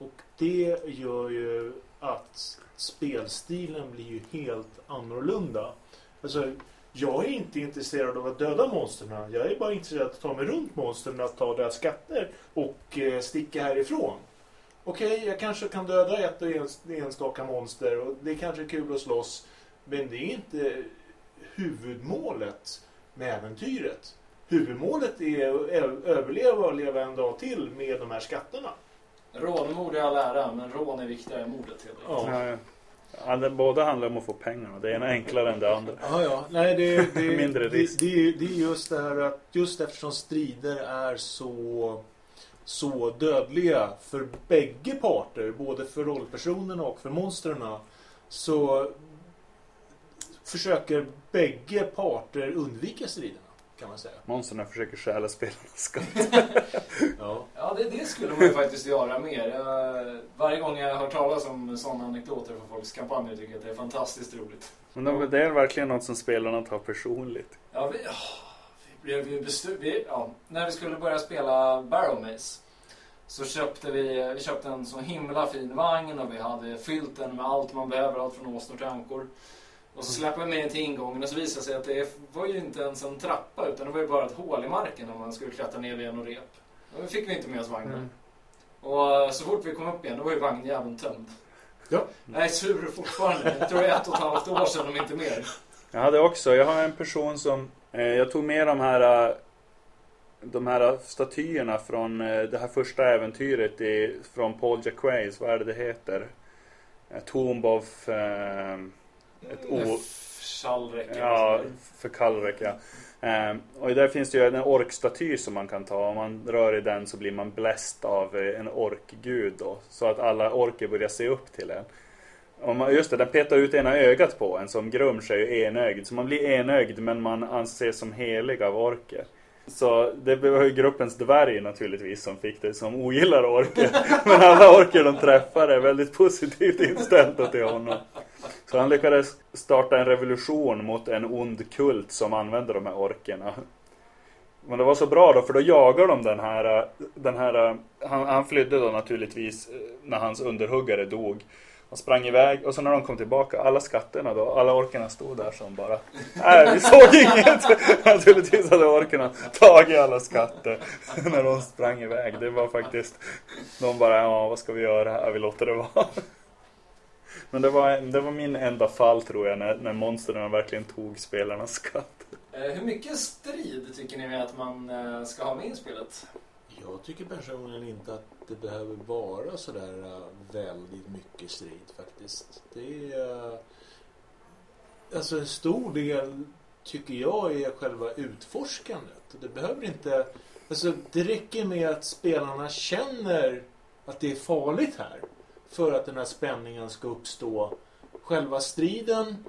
Och det gör ju att spelstilen blir ju helt annorlunda. Alltså, jag är inte intresserad av att döda monstren. Jag är bara intresserad av att ta mig runt monstren, att ta deras skatter och eh, sticka härifrån. Okej, jag kanske kan döda ett och ens- enstaka monster och det är kanske kul att slåss. Men det är inte huvudmålet med äventyret. Huvudmålet är att överleva och leva en dag till med de här skatterna. Rånmord är all ära, men rån är viktigare än mordet helt enkelt. Ja. Ja, det, båda handlar om att få pengarna. Det ena är enklare än det andra. Ja, ja. Nej, det, det, Mindre det, risk. det, är- det är just det här att just eftersom strider är så, så dödliga för bägge parter, både för rollpersonerna och för monstren, så försöker bägge parter undvika striderna, kan man säga. Monsterna försöker stjäla spelarnas skatt. Ja. Ja, det, det skulle man ju faktiskt göra mer. Jag, varje gång jag hör talas om sådana anekdoter från folks kampanjer tycker jag att det är fantastiskt roligt. Men de, det är verkligen något som spelarna tar personligt. Ja, vi, åh, vi blev ju bestu- vi, ja, När vi skulle börja spela Barrow Maze så köpte vi, vi köpte en så himla fin vagn och vi hade fyllt den med allt man behöver, allt från åsnor till ankor. Och så släppte vi med den till ingången och så visade det sig att det var ju inte ens en trappa utan det var ju bara ett hål i marken om man skulle klättra ner via något rep. Och då fick vi inte med oss vagnen. Mm. Och så fort vi kom upp igen då var ju vagnjäveln tömd. Ja. Jag är sur fortfarande. Jag tror det är ett och ett halvt år sedan om inte mer. Jag hade också, jag har en person som, eh, jag tog med de här eh, de här statyerna från eh, det här första äventyret i, från Paul Jacquays, vad är det det heter? Eh, Tomb of... Eh, ett o, Shallräck. ja, för Kalrek ja. Eh, och där finns det ju en orkstaty som man kan ta. Om man rör i den så blir man bläst av eh, en orkgud då. Så att alla orker börjar se upp till en. Om man, just det, den petar ut ena ögat på en som Grumsh är ju enögd. Så man blir enögd men man anses som helig av orker. Så det var ju gruppens dvärg naturligtvis som fick det, som ogillar orker. Men alla orker de träffar är väldigt positivt inställda till honom. Så han lyckades starta en revolution mot en ond kult som använde de här orkerna. Men det var så bra då, för då jagar de den här... Den här han, han flydde då naturligtvis eh, när hans underhuggare dog. Han sprang iväg och så när de kom tillbaka, alla skatterna då, alla orkerna stod där som bara Nej, vi såg inget! Naturligtvis hade orkerna tagit alla skatter när de sprang iväg. Det var faktiskt, de bara, ja vad ska vi göra? här? vi låter det vara. Men det var, det var min enda fall tror jag, när, när monstren verkligen tog spelarnas skatt. Eh, Hur mycket strid tycker ni att man eh, ska ha med i spelet? Jag tycker personligen inte att det behöver vara sådär äh, väldigt mycket strid faktiskt. Det är... Alltså en stor del tycker jag är själva utforskandet. Det behöver inte... Alltså det räcker med att spelarna känner att det är farligt här. För att den här spänningen ska uppstå. Själva striden,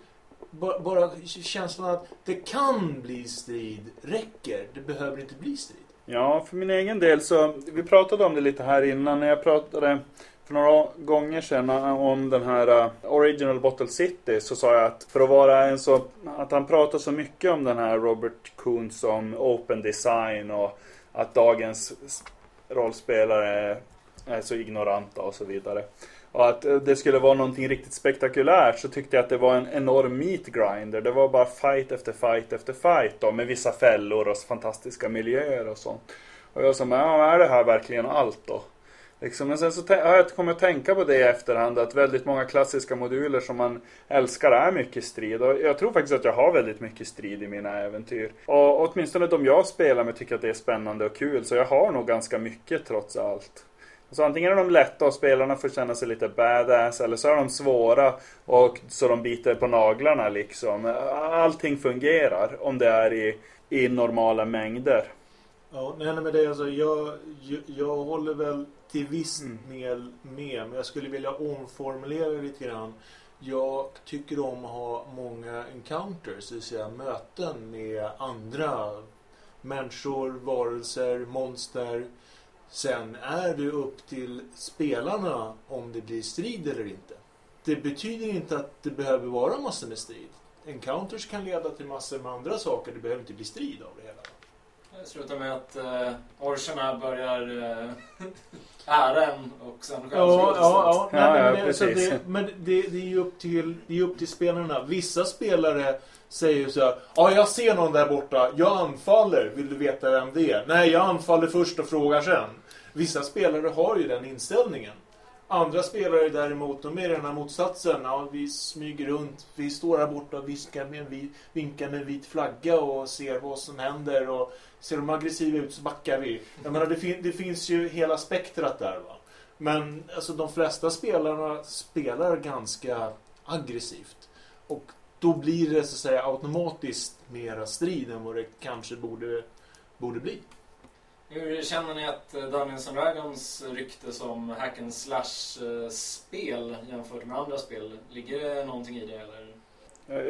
bara känslan att det kan bli strid räcker. Det behöver inte bli strid. Ja, för min egen del så, vi pratade om det lite här innan när jag pratade för några gånger sedan om den här uh, Original Bottle City så sa jag att för att vara en så, att han pratar så mycket om den här Robert Kuhns om open design och att dagens rollspelare är så ignoranta och så vidare. och att eh, det skulle vara någonting riktigt spektakulärt så tyckte jag att det var en enorm meat grinder. Det var bara fight efter fight efter fight då med vissa fällor och fantastiska miljöer och sånt. Och jag sa, ja, är det här verkligen allt då? Liksom, men sen så har jag kommit att tänka på det i efterhand att väldigt många klassiska moduler som man älskar är mycket strid. Och jag tror faktiskt att jag har väldigt mycket strid i mina äventyr. Och åtminstone de jag spelar med tycker att det är spännande och kul. Så jag har nog ganska mycket trots allt. Så antingen är de lätta och spelarna får känna sig lite badass eller så är de svåra och så de biter på naglarna liksom. Allting fungerar om det är i, i normala mängder. Ja, nej, men det är alltså, jag, jag, jag håller väl till viss mm. del med. Men jag skulle vilja omformulera lite grann. Jag tycker om att ha många encounters, det vill säga möten med andra människor, varelser, monster. Sen är det upp till spelarna om det blir strid eller inte. Det betyder inte att det behöver vara massor med strid. Encounters kan leda till massor med andra saker. Det behöver inte bli strid av det hela. Det slutar med att uh, orcherna börjar uh, ära en och sen ja, ja, ja, Nej, ja, men, det, det, men det, det, är ju upp till, det är upp till spelarna. Vissa spelare säger så här, ja jag ser någon där borta, jag anfaller, vill du veta vem det är? Nej, jag anfaller först och frågar sen. Vissa spelare har ju den inställningen. Andra spelare däremot, de är den här motsatsen. Ja, vi smyger runt, vi står här borta och viskar med en vit, vinkar med en vit flagga och ser vad som händer. Och ser de aggressiva ut så backar vi. Jag menar, det, fin det finns ju hela spektrat där. va. Men alltså, de flesta spelarna spelar ganska aggressivt. Och då blir det så att säga automatiskt mera strid än vad det kanske borde, borde bli. Hur känner ni att eh, Dungeons and Dragons rykte som hack and slash-spel jämfört med andra spel, ligger det någonting i det eller?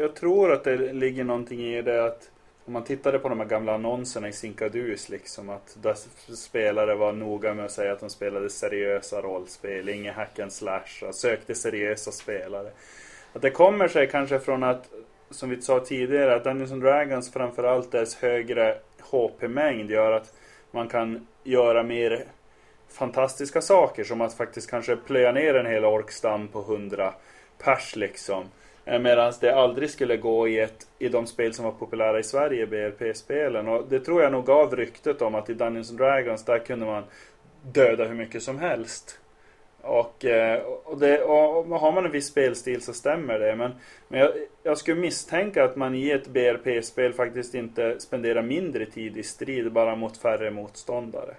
Jag tror att det ligger någonting i det att om man tittade på de här gamla annonserna i Sinkadus liksom att där spelare var noga med att säga att de spelade seriösa rollspel, inga hack and slash, och sökte seriösa spelare. Att det kommer sig kanske från att, som vi sa tidigare, att Dungeons and Dragons framförallt dess högre HP-mängd gör att man kan göra mer fantastiska saker som att faktiskt kanske plöja ner en hel orkstam på 100 pers liksom. Eh, Medan det aldrig skulle gå i, ett, i de spel som var populära i Sverige, BRP-spelen. Och det tror jag nog gav ryktet om att i Dungeons and Dragons där kunde man döda hur mycket som helst. Eh, och, och, det, och har man en viss spelstil så stämmer det. Men, men jag, jag skulle misstänka att man i ett BRP-spel faktiskt inte spenderar mindre tid i strid bara mot färre motståndare.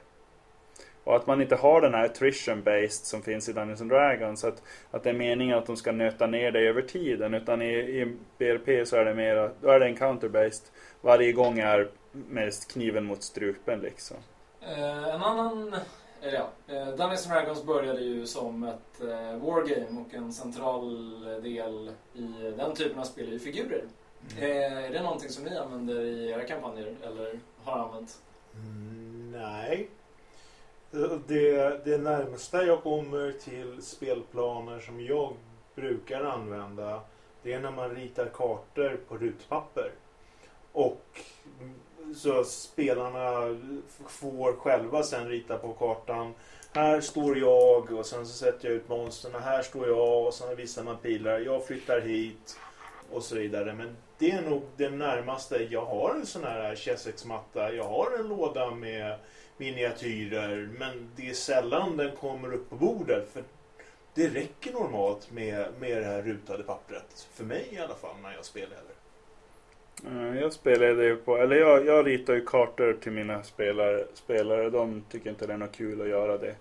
Och att man inte har den här attrition based som finns i Dungeons and Dragons. Att, att det är meningen att de ska nöta ner dig över tiden. Utan i, i BRP så är det mer, då är det encounter based. Varje gång är mest kniven mot strupen liksom. Uh, en annan eller ja, eh, Dungeons Dragons började ju som ett eh, wargame och en central del i den typen av spel är ju figurer. Mm. Eh, är det någonting som ni använder i era kampanjer eller har använt? Mm, nej. Det, det närmsta jag kommer till spelplaner som jag brukar använda det är när man ritar kartor på rutpapper. Och så spelarna får själva sen rita på kartan. Här står jag och sen så sätter jag ut monstren. Här står jag och sen visar man pilar. Jag flyttar hit och så vidare. Men det är nog det närmaste. Jag har en sån här Chessex-matta. Jag har en låda med miniatyrer. Men det är sällan den kommer upp på bordet. För det räcker normalt med, med det här rutade pappret. För mig i alla fall när jag spelar. Eh, jag spelade ju på, eller jag, jag ritar ju kartor till mina spelare, spelare. De tycker inte det är något kul att göra det.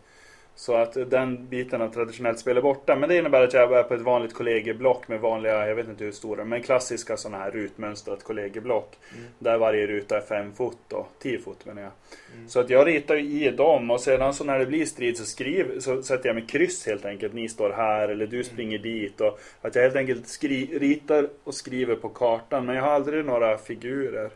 Så att den biten av traditionellt spel är borta. Men det innebär att jag är på ett vanligt kollegieblock med vanliga, jag vet inte hur stora, men klassiska sådana här rutmönstrat kollegieblock. Mm. Där varje ruta är 5 fot då, 10 fot menar jag. Mm. Så att jag ritar ju i dem och sedan så när det blir strid så, skriv, så sätter jag med kryss helt enkelt. Ni står här eller du mm. springer mm. dit. Och att jag helt enkelt skri, ritar och skriver på kartan. Men jag har aldrig några figurer.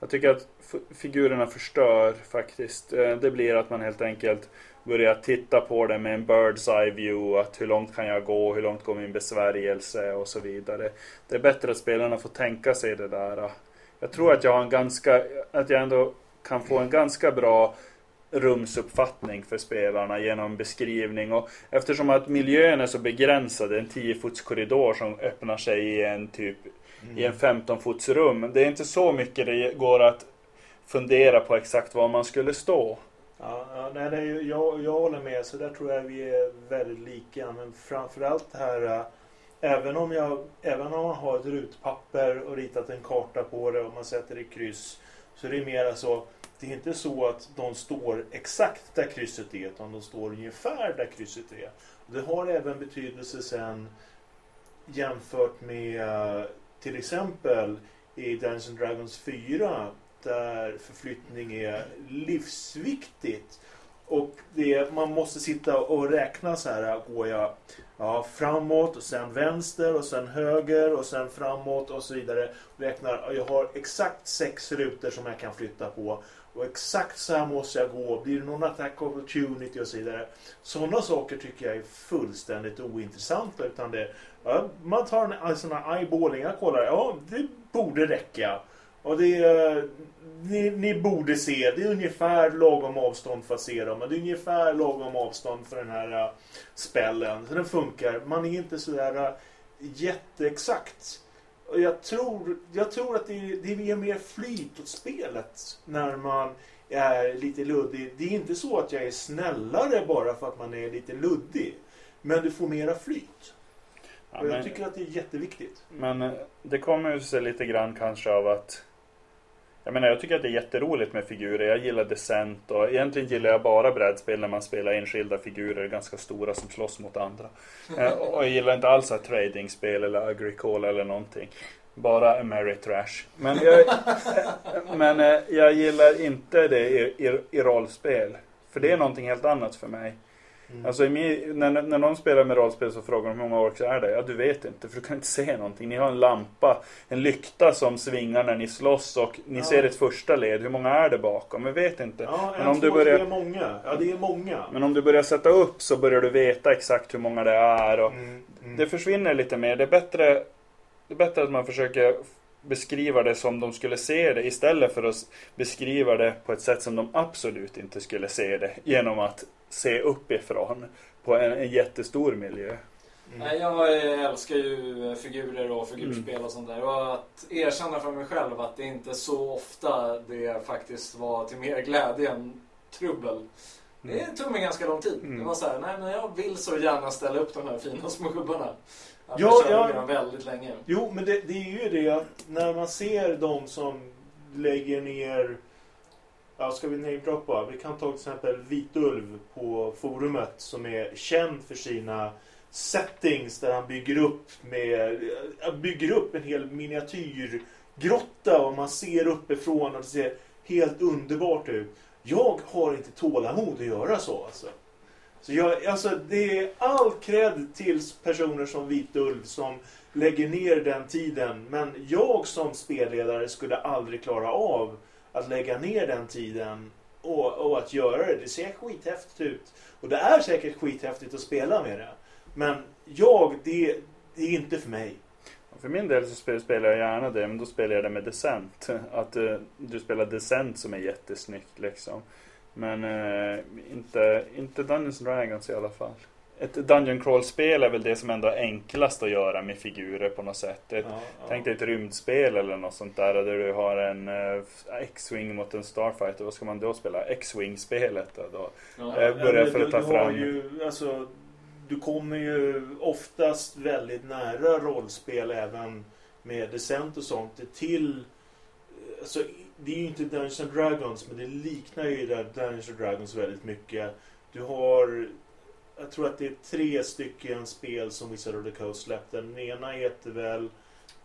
Jag tycker att figurerna förstör faktiskt. Eh, det blir att man helt enkelt börja titta på det med en bird's eye view. Att hur långt kan jag gå? Hur långt går min besvärjelse? Och så vidare. Det är bättre att spelarna får tänka sig det där. Jag tror att jag har en ganska, att jag ändå kan få en ganska bra rumsuppfattning för spelarna genom beskrivning. Och eftersom att miljön är så begränsad, en 10 fots korridor som öppnar sig i en typ mm. i en 15 fots rum. Det är inte så mycket det går att fundera på exakt var man skulle stå. Ja, ja nej, nej, jag, jag håller med. Så där tror jag vi är väldigt lika. Men framförallt det här äh, Även om, jag, även om man har ett rutpapper och ritat en karta på det och man sätter i kryss så är det mer så det är inte så att de står exakt där krysset är utan de står ungefär där krysset är. Det har även betydelse sen jämfört med äh, till exempel i Dungeons Dragons 4 där förflyttning är livsviktigt. Och det, man måste sitta och räkna så här. Går jag ja, framåt och sen vänster och sen höger och sen framåt och så vidare. Räknar, jag har exakt sex rutor som jag kan flytta på. Och exakt så här måste jag gå. Blir det någon attack opportunity och så vidare. Sådana saker tycker jag är fullständigt ointressanta. Utan det, ja, man tar en, sån här eyeballing. Jag kollar. Ja, det borde räcka. Och det ni, ni, borde se. Det är ungefär lagom avstånd för att se dem. Men det är ungefär lagom avstånd för den här uh, spällen. Så den funkar. Man är inte sådär uh, jätteexakt. Och jag tror, jag tror att det, det ger mer flyt åt spelet när man är lite luddig. Det är inte så att jag är snällare bara för att man är lite luddig. Men du får mera flyt. Ja, och jag men, tycker att det är jätteviktigt. Men eh, det kommer ju sig lite grann kanske av att jag menar, jag tycker att det är jätteroligt med figurer. Jag gillar Descent och egentligen gillar jag bara brädspel när man spelar enskilda figurer, ganska stora som slåss mot andra. Eh, och jag gillar inte alls att tradingspel eller Agricola eller någonting. Bara Ameritrash. Men jag, men eh, jag gillar inte det i, i, i rollspel. För det är någonting helt annat för mig. Mm. Alltså min, när, när någon spelar med rollspel så frågar de hur många orks är det? Ja du vet inte för du kan inte se någonting. Ni har en lampa, en lykta som svingar när ni slåss och ni ja. ser ett första led. Hur många är det bakom? Jag vet inte. Ja, men om du börjar... det är många. Ja det är många. Men om du börjar sätta upp så börjar du veta exakt hur många det är. Och mm. Mm. Det försvinner lite mer. Det är bättre, det är bättre att man försöker beskriva det som de skulle se det istället för att beskriva det på ett sätt som de absolut inte skulle se det genom att se uppifrån på en, en jättestor miljö. Mm. Jag älskar ju figurer och figurspel och sånt där. Och att erkänna för mig själv att det inte så ofta det faktiskt var till mer glädje än trubbel. Det mm. tog mig ganska lång tid. Mm. Det var så här, nej men jag vill så gärna ställa upp de här fina små gubbarna. Ja, ja. väldigt länge. Jo, men det, det är ju det att när man ser de som lägger ner Ja, ska vi namedroppa? Vi kan ta till exempel Vitulv på forumet som är känd för sina settings där han bygger upp med bygger upp en hel miniatyrgrotta och man ser uppifrån och det ser helt underbart ut. Jag har inte tålamod att göra så alltså. Så jag, alltså det är all cred till personer som Vitulv som lägger ner den tiden. Men jag som spelledare skulle aldrig klara av att lägga ner den tiden och, och, att göra det. Det ser skithäftigt ut. Och det är säkert skithäftigt att spela med det. Men jag, det, det är inte för mig. För min del så spelar jag gärna det, men då spelar jag det med Descent. Att du, du spelar Descent som är jättesnyggt liksom. Men uh, inte, inte Dungeons Dragons i alla fall ett Dungeon Crawl-spel är väl det som ändå är enklast att göra med figurer på något sätt. Ett, ja, ja. Tänk dig ett rymdspel eller något sånt där där du har en uh, X-Wing mot en Starfighter. Vad ska man då spela? X-Wing-spelet då? då. Ja, börja för att ta fram... Ju, alltså, du kommer ju oftast väldigt nära rollspel även med Descent och sånt till... Alltså, det är ju inte Dungeons Dragons men det liknar ju Dungeons Dragons väldigt mycket. Du har jag tror att det är tre stycken spel som Wizard of the Coast släppte. Den ena heter väl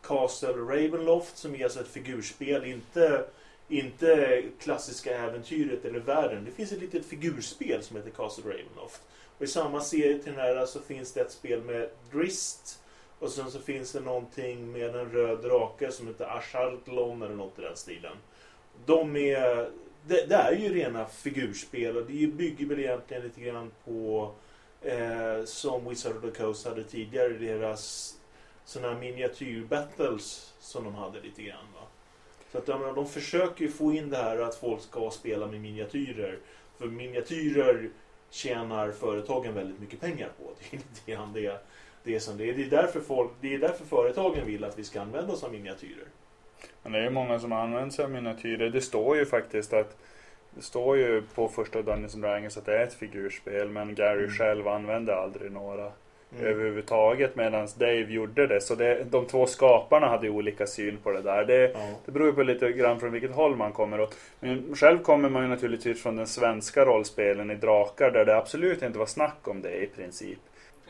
Castle Ravenloft som är alltså ett figurspel. Inte, inte klassiska äventyret eller världen. Det finns ett litet figurspel som heter Castle Ravenloft. Och i samma serie till den här så finns det ett spel med Drist. Och sen så finns det någonting med en röd drake som heter Ashartlon eller något i den stilen. De är... Det, det är ju rena figurspel och det bygger väl egentligen lite grann på eh, som Wizard of the Coast hade tidigare. Deras sådana miniatyrbattles som de hade lite grann. Va? Så att jag menar, de försöker ju få in det här att folk ska spela med miniatyrer. För miniatyrer tjänar företagen väldigt mycket pengar på. Det är lite grann det, det som det är. Det är, därför folk, det är därför företagen vill att vi ska använda oss av miniatyrer. Men det är ju många som använder sig av miniatyrer. Det står ju faktiskt att det står ju på första Dungeons and Dragons att det är ett figurspel men Gary Mm. själv använde aldrig några Mm. överhuvudtaget medan Dave gjorde det. Så det, de två skaparna hade ju olika syn på det där. Det, Ja. det beror på lite grann från vilket håll man kommer. Och, men själv kommer man ju naturligtvis från den svenska rollspelen i Drakar där det absolut inte var snack om det i princip.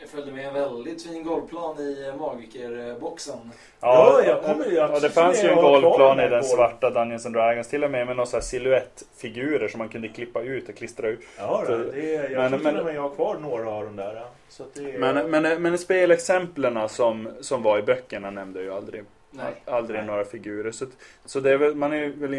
Jag följde med en väldigt fin golvplan i magikerboxen. Ja, jag kommer ju ja, att- det fanns ju en jag golvplan i den svarta Dungeons and Dragons. Till och med med några silhuettfigurer som man kunde klippa ut och klistra ut. Ja, då, det är, jag men- men- jag har kvar några av de där. Så att det är, Men, men, men spelexemplen som, som var i böckerna nämnde ju aldrig, Nej. aldrig Nej. några figurer. Så, så det är väl, man är väl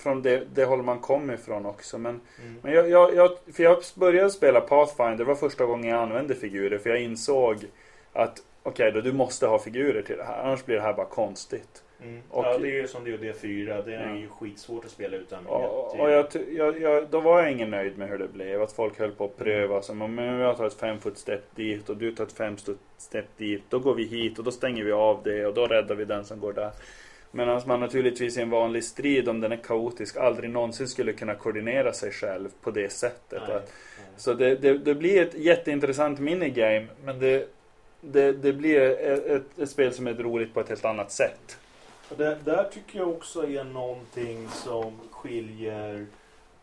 från det, det håll man kom ifrån också. Men, Mm. men jag, jag, jag, för jag började spela Pathfinder, det var första gången jag använde figurer. För jag insåg att okej, då du måste ha figurer till det här. Annars blir det här bara konstigt. Mm. Och- ja, det är ju som det är D4. Det är Ja. ju skitsvårt att spela utan Och, och jag, jag, jag, då var jag ingen nöjd med hur det blev. Att folk höll på att pröva. Som om jag tar ett fem foot step dit och du tar ett fem foot step dit. Då går vi hit och då stänger vi av det och då räddar vi den som går där. Medan man naturligtvis i en vanlig strid, om den är kaotisk, aldrig någonsin skulle kunna koordinera sig själv på det sättet. Nej, Att, nej. så det, det, det blir ett jätteintressant minigame, men det, det, det blir ett, ett, ett spel som är roligt på ett helt annat sätt. Det, där tycker jag också är någonting som skiljer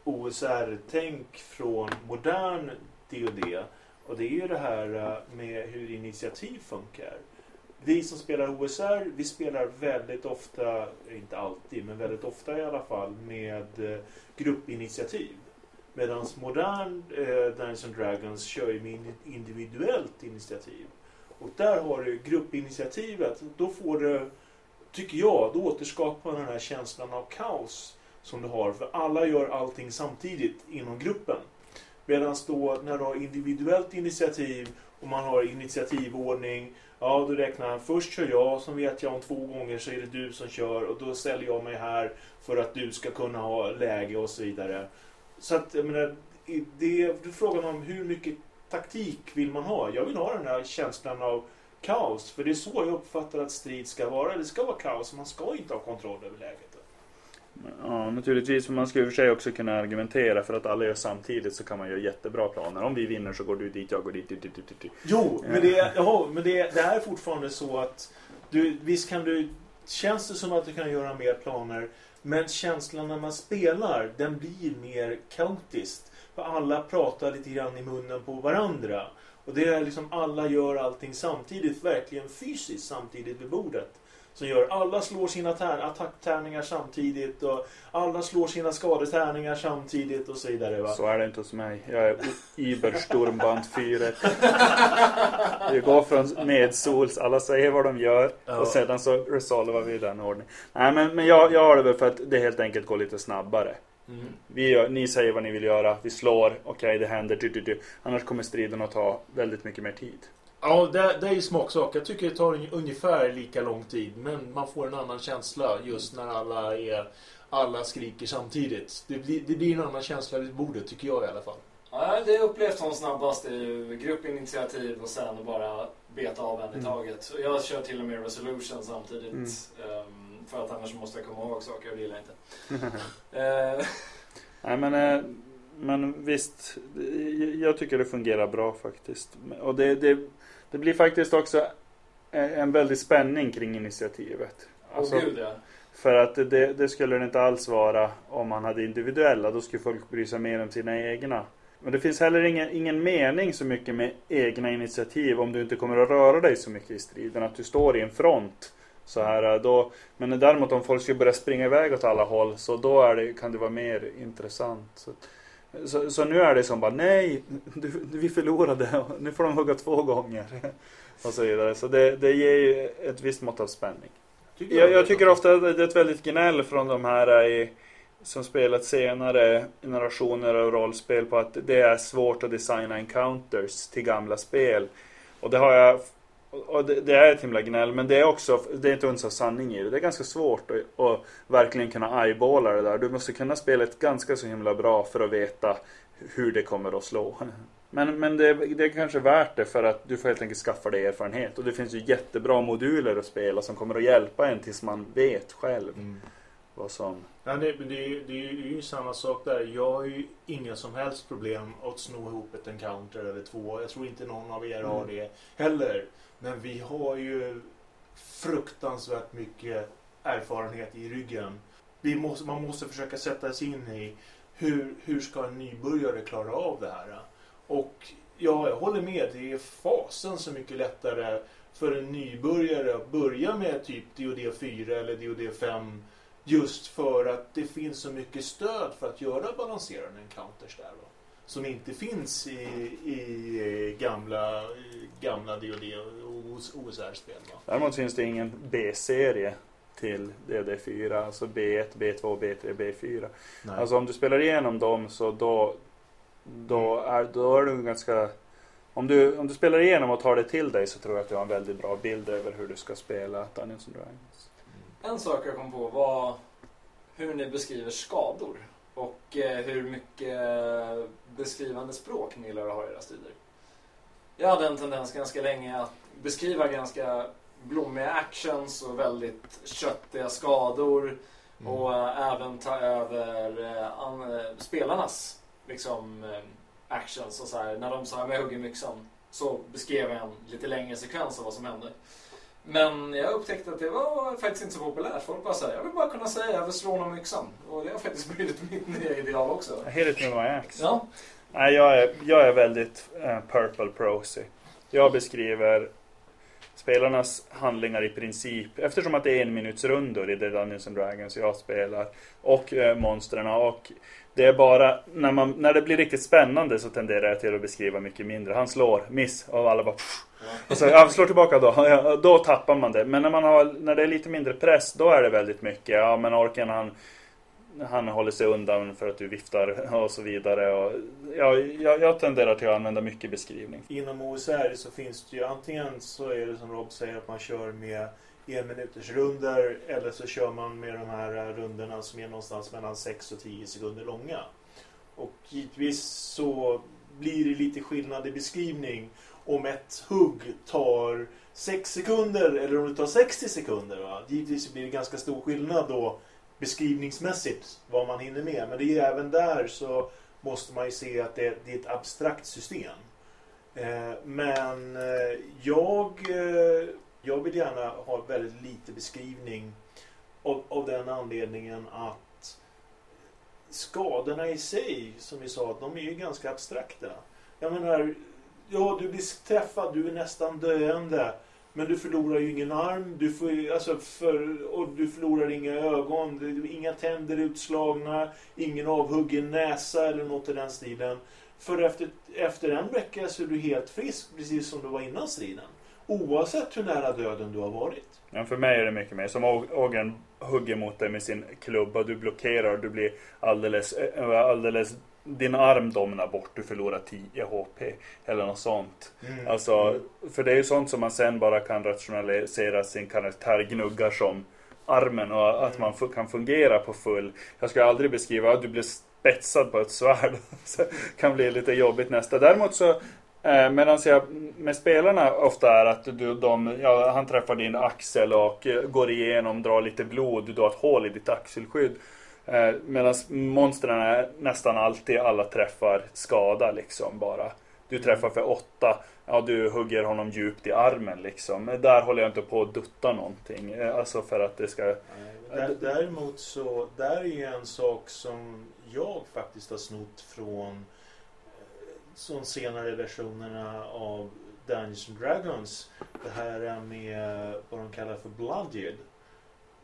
OSR-tänk från modern D&D. Och det är ju det här eh, med hur initiativ funkar. Vi som spelar OSR, vi spelar väldigt ofta, inte alltid, men väldigt ofta i alla fall, med eh, gruppinitiativ. Medan modern eh, Dungeons and Dragons kör ju med individuellt initiativ. Och där har du gruppinitiativet, då får du tycker jag, då återskapar man den här känslan av kaos som du har. För alla gör allting samtidigt inom gruppen. Medan då när du har individuellt initiativ och man har initiativordning. Ja, då räknar han först kör jag, sen vet jag om två gånger så är det du som kör och då ställer jag mig här för att du ska kunna ha läge och så vidare. Så att, jag menar, det är det är frågan om hur mycket taktik vill man ha? Jag vill ha den här känslan av kaos. För det är så jag uppfattar att strid ska vara. Det ska vara kaos. Man ska inte ha kontroll över läget. Ja, naturligtvis. För man ska i och för sig också kunna argumentera för att alla gör samtidigt så kan man göra jättebra planer. Om vi vinner så går du dit, jag går dit, dit, dit, dit, dit. Jo, men, det, jaha, men det, det är fortfarande så att du, visst kan du... Känns det som att du kan göra mer planer men känslan när man spelar den blir mer kaotiskt. För alla pratar lite grann i munnen på varandra. Och det är liksom alla gör allting samtidigt, verkligen fysiskt samtidigt vid bordet. Som gör alla slår sina tär- attacktärningar samtidigt och alla slår sina skadetärningar samtidigt och så vidare. Va? Så är det inte hos mig. Jag är Ibersturmband 4. Vi går från medsols, alla säger vad de gör Ja. och sedan så resolvar vi i den ordningen. Nej men, men jag, jag har det väl för att det helt enkelt går lite snabbare. Mm. Vi gör, ni säger vad ni vill göra, vi slår, okej det händer, du, du, du. annars kommer striden att ta väldigt mycket mer tid. Ja, det, det är ju smaksak. Jag tycker det tar un- ungefär lika lång tid. Men man får en annan känsla just när alla är... Alla skriker samtidigt. Det blir, det blir en annan känsla vid bordet, tycker jag i alla fall. Ja, det upplevt som snabbast är ju gruppinitiativ och sen bara beta av en i Mm. taget. Och jag kör till och med resolution samtidigt. Mm. ehm, för att annars måste jag komma ihåg saker och det gillar jag inte. Eh, Nej men, eh, men visst, jag tycker det fungerar bra faktiskt. Och det, det, det blir faktiskt också en väldig spänning kring initiativet. Alltså, Åh gud ja. För att det, det skulle det inte alls vara om man hade individuella. Då skulle folk bry sig mer om sina egna. Men det finns heller ingen, ingen mening så mycket med egna initiativ om du inte kommer att röra dig så mycket i striden. Att du står i en front. Så här, då, men däremot om folk skulle börja springa iväg åt alla håll så då det, kan det vara mer intressant. Så, så, så nu är det som bara nej, du, vi förlorade. Nu får de hugga två gånger. Och så vidare. Så det, det ger ju ett visst mått av spänning. Jag, jag tycker ofta att det är ett väldigt gnäll från de här i, som spelat senare generationer av rollspel på att det är svårt att designa encounters till gamla spel. Och det har jag och det, det är ett himla gnäll men det är också, det är inte uns av sanning i det. Det är ganska svårt att, att verkligen kunna eyeballa det där. Du måste kunna spelet ganska så himla bra för att veta hur det kommer att slå. Men, men det, det är kanske värt det för att du får helt enkelt skaffa dig erfarenhet. Och det finns ju jättebra moduler att spela som kommer att hjälpa en tills man vet själv Mm. vad som... Ja, det, men det, är ju- det är ju det är ju samma sak där. Jag har ju inga som helst problem att sno ihop ett encounter eller två. Jag tror inte någon av er har Mm. det heller. Men vi har ju fruktansvärt mycket erfarenhet i ryggen. Vi måste, man måste försöka sätta sig in i hur, hur ska en nybörjare klara av det här? Och ja, jag håller med. Det är fasen så mycket lättare för en nybörjare att börja med typ DoD 4 eller DoD 5 Just för att det finns så mycket stöd för att göra balanserade encounters där. Då, som inte finns i, i gamla, gamla DoD och OSR-spel. Däremot finns det ingen B-serie till DD4. Alltså B1, B2, B3, B4. Nej. Alltså om du spelar igenom dem så då, då, är, då är du ganska... Om du, om du spelar igenom och tar det till dig så tror jag att du har en väldigt bra bild över hur du ska spela Dungeons and Dragons. En sak jag kom på var hur ni beskriver skador och eh, hur mycket beskrivande språk ni att ha i era strider. Jag hade en tendens ganska länge att beskriva ganska blommiga actions och väldigt köttiga skador Mm. och eh, även ta över eh, an, eh, spelarnas liksom, eh, actions och så här. När de sa med hugg i myxan så beskrev jag en lite längre sekvens av vad som hände. Men jag upptäckte att det var faktiskt inte så populärt. Folk bara säger jag vill bara kunna säga jag vill slå honom med yxan. Och det har faktiskt blivit mitt nya ideal också. With my axe. Ja, Nej, jag är, jag är väldigt eh, purple prosy. Jag beskriver spelarnas handlingar i princip, eftersom att det är en minuts rundor i The Dungeons and Dragons jag spelar, och eh, monstren och det är bara när, man, när det blir riktigt spännande så tenderar jag till att beskriva mycket mindre. Han slår, miss, och alla bara pff. Och sen, ja, slår tillbaka då. Ja, Då tappar man det. Men när, man har, när det är lite mindre press, då är det väldigt mycket. Ja, men orken han, han håller sig undan för att du viftar och så vidare. Och, ja, jag, jag tenderar till att använda mycket beskrivning. Inom OSR så finns det ju antingen så är det som Rob säger att man kör med en minuters runder eller så kör man med de här eh, rundorna som är någonstans mellan 6 och 10 sekunder långa. Och givetvis så blir det lite skillnad i beskrivning om ett hugg tar 6 sekunder eller om det tar 60 sekunder. Va? Givetvis blir det ganska stor skillnad då beskrivningsmässigt vad man hinner med. Men det är även där så måste man ju se att det, det är ett abstrakt system. Eh, men eh, jag, eh, jag vill gärna ha väldigt lite beskrivning av, av den anledningen att skadorna i sig, som vi sa, de är ju ganska abstrakta. Jag menar, ja du blir träffad, du är nästan döende. Men du förlorar ju ingen arm, du, får, alltså för, och du förlorar inga ögon, inga tänder utslagna, ingen avhuggen näsa eller något i den stilen. För efter, efter en vecka så är du helt frisk, precis som du var innan striden. Oavsett hur nära döden du har varit. Men för mig är det mycket mer som Ågren hugger mot dig med sin klubba. Du blockerar, du blir alldeles, eh, alldeles din arm domnar bort, du förlorar 10 HP eller något sånt. Alltså, för det är ju sånt som man sen bara kan rationalisera sin karaktär gnuggar som armen och att man fu- kan fungera på full. Jag ska aldrig beskriva att du blir spetsad på ett svärd. Kan bli lite jobbigt nästa. Däremot så eh, Medan jag med spelarna ofta är att du, de, ja, han träffar din axel och eh, går igenom, drar lite blod, du har ett hål i ditt axelskydd. Eh, Medan monstren är nästan alltid alla träffar skada liksom bara. Du träffar för åtta, ja du hugger honom djupt i armen liksom. Där håller jag inte på att dutta någonting. Eh, Alltså för att det ska... Dä- Däremot så, där är ju en sak som jag faktiskt har snott från eh, de senare versionerna av Dungeons and Dragons. Det här är med vad de kallar för Blooded.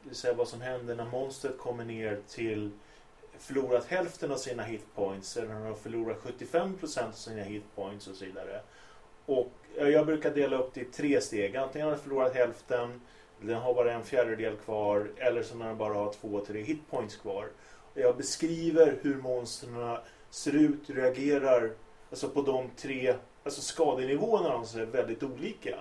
Det vill säga vad som händer när monstret kommer ner till förlorat hälften av sina hitpoints eller när de förlorar 75% av sina hitpoints och så vidare. Och jag brukar dela upp det i tre steg. Antingen har den förlorat hälften, den har bara en fjärdedel kvar eller så när den bara har två, tre hitpoints kvar. Och jag beskriver hur monstren ser ut, reagerar alltså på de tre alltså skadenivåerna som är väldigt olika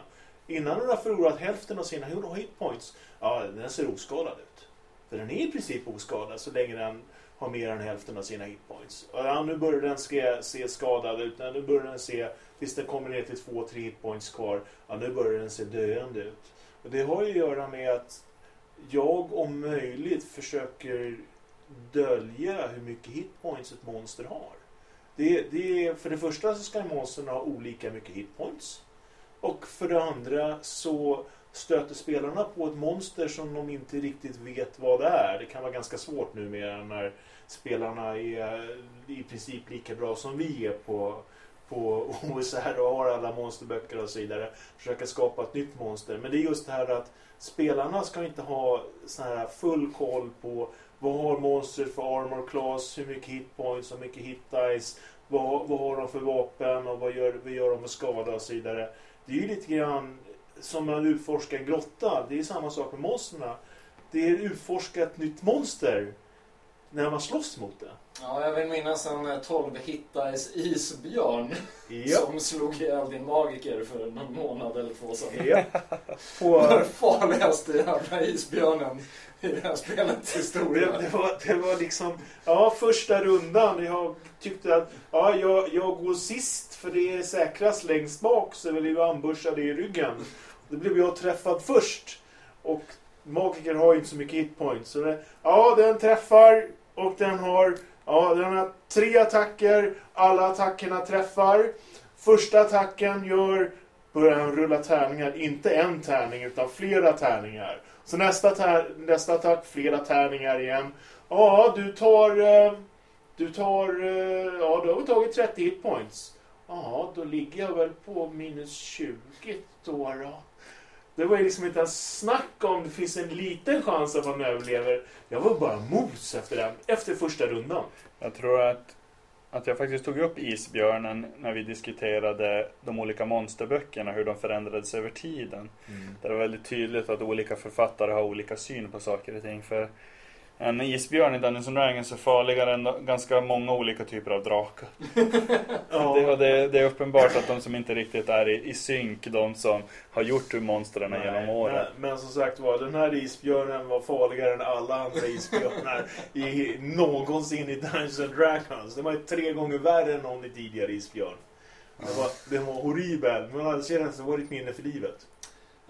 innan hon har förlorat hälften av sina hitpoints, ja den ser oskadad ut. För den är i princip oskadad så länge den har mer än hälften av sina hitpoints. Ja, nu börjar den se, se skadad ut. Ja, nu börjar den se, tills den kommer ner till två, tre hitpoints kvar, ja, nu börjar den se döende ut. Och det har ju att göra med att jag om möjligt försöker dölja hur mycket hitpoints ett monster har. Det, det, för det första så ska monstren ha olika mycket hitpoints. Och för det andra så stöter spelarna på ett monster som de inte riktigt vet vad det är. Det kan vara ganska svårt nu med när spelarna är i princip lika bra som vi är på, på OSR och har alla monsterböcker och så vidare. Försöka skapa ett nytt monster. Men det är just det här att spelarna ska inte ha sån här full koll på vad har monstret för armor class, hur mycket hitpoints, hur mycket hit dice, vad, vad har de för vapen och vad gör, vad gör de med skada och så vidare. Det är ju lite grann som att utforska en grotta. Det är samma sak med monstren. Det är utforska ett nytt monster när man slåss mot det. Ja, jag vill minnas en 12 hittais isbjörn Ja. som slog ihjäl din magiker för någon månad eller två sedan. ja. Den På, farligaste jävla isbjörnen i det här spelets det, historia. det, var, det var liksom, ja första rundan. Jag tyckte att ja, jag, jag går sist för det är säkrast längst bak så jag blev jag ambushad i ryggen. Då blev jag träffad först. Och magiker har ju inte så mycket hitpoints. Så det, ja, den träffar och den har, ja, den har tre attacker. Alla attackerna träffar. Första attacken gör, börjar han rulla tärningar. Inte en tärning utan flera tärningar. Så nästa, tär, nästa attack, flera tärningar igen. Ja, du tar... Eh, du tar... Eh, ja, du har tagit 30 hitpoints. Ja, då ligger jag väl på minus 20 då. då. Det var ju liksom inte ens snack om det finns en liten chans att man överlever. Jag var bara mos efter den, efter första rundan. Jag tror att, att jag faktiskt tog upp Isbjörnen när vi diskuterade de olika monsterböckerna, hur de förändrades över tiden. Där det var väldigt tydligt att olika författare har olika syn på saker och ting. För en isbjörn i Dungeons and Dragons är farligare än ganska många olika typer av drakar. Ja, Det, det, det är uppenbart att de som inte riktigt är i, i synk, de som har gjort monstren Nej, genom åren. Men, men som sagt var, den här isbjörnen var farligare än alla andra isbjörnar i, någonsin i Dungeons and Dragons. Den var tre gånger värre än någon tidigare isbjörn. Den var, den var horribel, men alldeles sedan så var det ett minne för livet.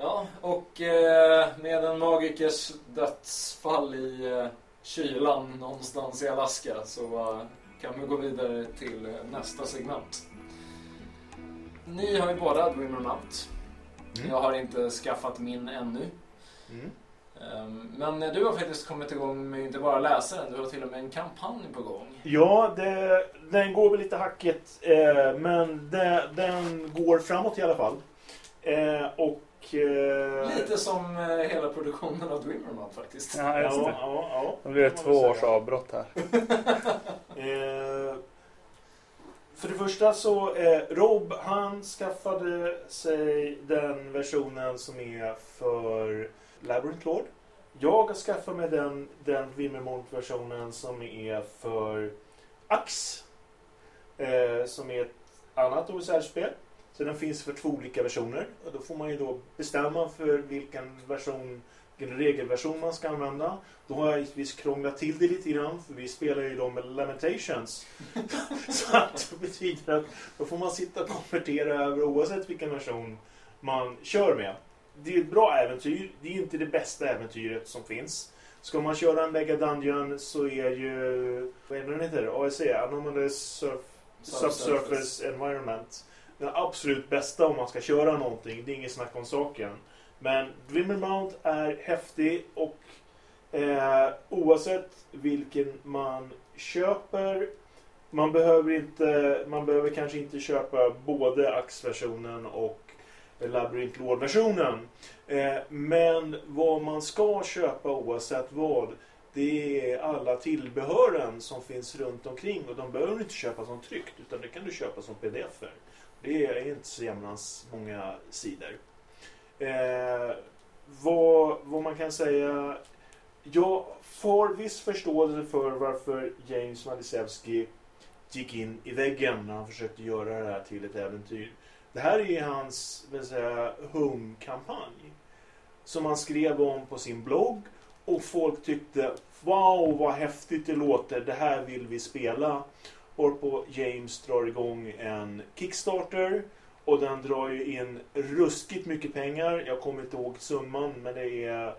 Ja, och eh, med en magikers dödsfall i eh, kylan någonstans i Alaska så eh, kan vi gå vidare till nästa segment. Ni har ju båda Dreamer Mount. Mm. Jag har inte skaffat min ännu. Mm. Ehm, Men du har faktiskt kommit igång med inte bara läsaren, du har till och med en kampanj på gång. Ja, det, den går väl lite hackigt, eh, men det, den går framåt i alla fall. Eh, och... Eh, Lite som eh, hela produktionen av Dreamer Mount faktiskt. Ja, Ja, just det. ja, ja. Blir det kan två års avbrott här. Eh, för det första så, eh, Rob han skaffade sig den versionen som är för Labyrinth Lord. Jag har skaffat mig den, den Wimmermont-versionen som är för Ax. Eh, som är ett annat OSR-spel. Så den finns för två olika versioner. Och då får man ju då bestämma för vilken version, vilken regelversion man ska använda. Då har jag givetvis krånglat till det lite grann för vi spelar ju då med Lamentations. Så att det betyder att då får man sitta och konvertera över oavsett vilken version man kör med. Det är ett bra äventyr. Det är inte det bästa äventyret som finns. Ska man köra en Mega Dungeon så är ju... Vad är det den heter? ASE? Anomalous Surf, Subsurface Environment. Den absolut bästa om man ska köra någonting. Det är inget snack om saken. Men Dwimmer Mount är häftig och eh, oavsett vilken man köper man behöver, inte, man behöver kanske inte köpa både Ax-versionen och Labyrinth Lord-versionen. Eh, men vad man ska köpa oavsett vad det är alla tillbehören som finns runt omkring och de behöver du inte köpa som tryckt utan det kan du köpa som pdf-er. Det är inte så jämnans många sidor. Eh, vad, vad man kan säga jag får viss förståelse för varför James Malisevski gick in i väggen när han försökte göra det här till ett äventyr. Det här är hans vill säga, Home-kampanj. Som han skrev om på sin blogg. Och folk tyckte Wow vad häftigt det låter. Det här vill vi spela. Varpå James drar igång en Kickstarter. Och den drar ju in ruskigt mycket pengar. Jag kommer inte ihåg summan men det är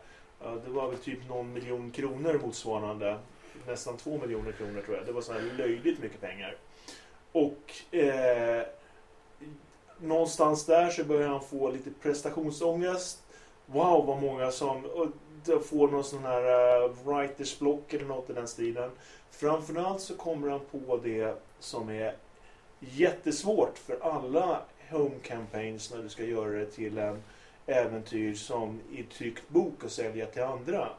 det var väl typ någon miljon kronor motsvarande. Nästan två miljoner kronor tror jag. Det var så här löjligt mycket pengar. Och eh, någonstans där så börjar han få lite prestationsångest. Wow vad många som får någon sån här eh, writers block eller något i den stilen. Framförallt så kommer han på det som är jättesvårt för alla home campaigns när du ska göra det till en äventyr som i tryckt bok och sälja till andra.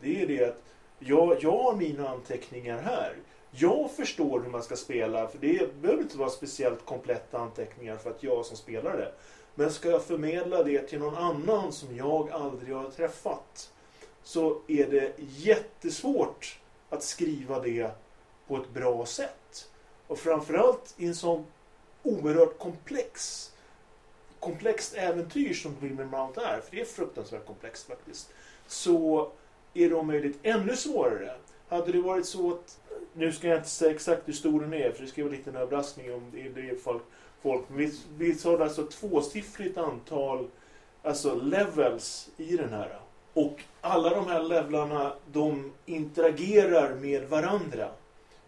Det är det att jag, jag har mina anteckningar här. Jag förstår hur man ska spela, för det behöver inte vara speciellt kompletta anteckningar för att jag som spelare. Men ska jag förmedla det till någon annan som jag aldrig har träffat så är det jättesvårt att skriva det på ett bra sätt. Och framförallt i en sån oerhört komplex komplext äventyr som Grimmer Mount är, för det är fruktansvärt komplext faktiskt, så är det om möjligt ännu svårare. Hade det varit så att, nu ska jag inte säga exakt hur stor den är, för det ska vara en liten överraskning om det är folk, folk vi, vi såg alltså tvåsiffrigt antal alltså levels i den här. Och alla de här levlarna, de interagerar med varandra.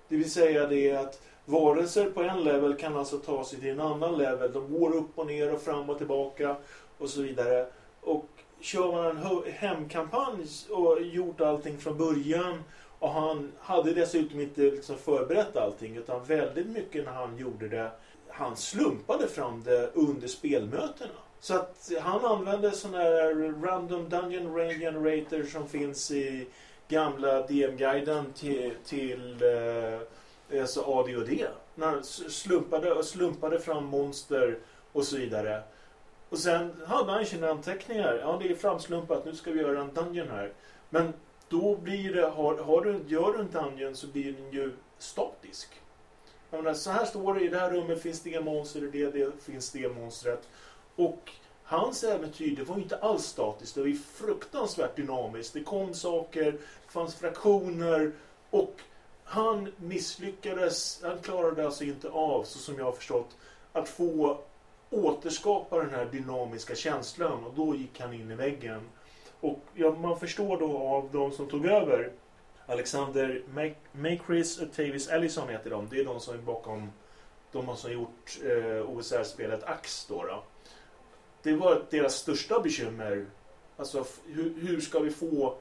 Det vill säga det att varelser på en level kan alltså ta sig till en annan level. De går upp och ner och fram och tillbaka och så vidare. Och kör man en hemkampanj och gjort allting från början och han hade dessutom inte liksom förberett allting utan väldigt mycket när han gjorde det han slumpade fram det under spelmötena. Så att han använde sådana här random dungeon range generator som finns i gamla DM-guiden till, till eh, alltså AD&D. När han slumpade och slumpade fram monster och så vidare. Och sen hade han sina anteckningar. Ja, det är framslumpat. Nu ska vi göra en dungeon här. Men då blir det, har, har du, gör du en dungeon så blir den ju statisk. Jag menar, så här står det, i det här rummet finns det monster, i det, det finns det monstret. Och hans äventyr, det var ju inte alls statiskt. Det var ju fruktansvärt dynamiskt. Det kom saker, det fanns fraktioner och han misslyckades. Han klarade alltså inte av, så som jag har förstått, att få återskapa den här dynamiska känslan. Och då gick han in i väggen. Och ja, man förstår då av de som tog över Alexander Makris och Tavis Ellison heter de. Det är de som är bakom de som gjort eh, OSR-spelet Ax då, då. Det var deras största bekymmer. Alltså hur, hur, ska vi få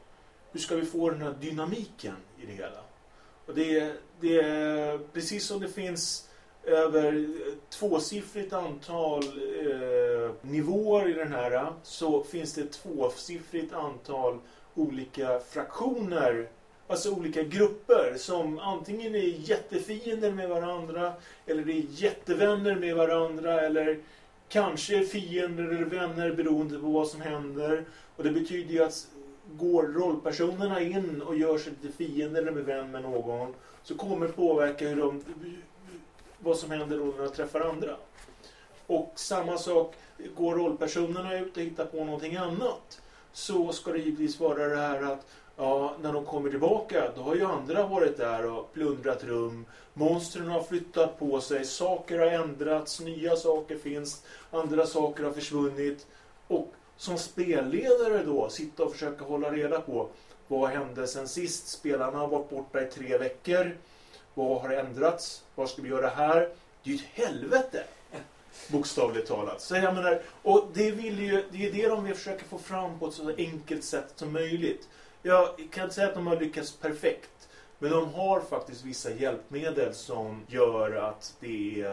hur ska vi få den här dynamiken i det hela? Och det, det är precis som det finns över tvåsiffrigt antal eh, nivåer i den här så finns det tvåsiffrigt antal olika fraktioner Alltså olika grupper som antingen är jättefiender med varandra eller är jättevänner med varandra eller kanske fiender eller vänner beroende på vad som händer. Och det betyder ju att går rollpersonerna in och gör sig lite fiender eller vän med någon så kommer det påverka hur de, vad som händer då när de träffar andra. Och samma sak, går rollpersonerna ut och hittar på någonting annat så ska det givetvis vara det här att Ja, när de kommer tillbaka då har ju andra varit där och plundrat rum. Monstren har flyttat på sig, saker har ändrats, nya saker finns, andra saker har försvunnit. Och som spelledare då sitta och försöka hålla reda på vad hände sen sist? Spelarna har varit borta i tre veckor. Vad har ändrats? Vad ska vi göra här? Det är ju ett helvete! Bokstavligt talat. Så jag menar, och det, vill ju, det är det de vill försöka få fram på ett så enkelt sätt som möjligt. Jag kan inte säga att de har lyckats perfekt. Men de har faktiskt vissa hjälpmedel som gör att det,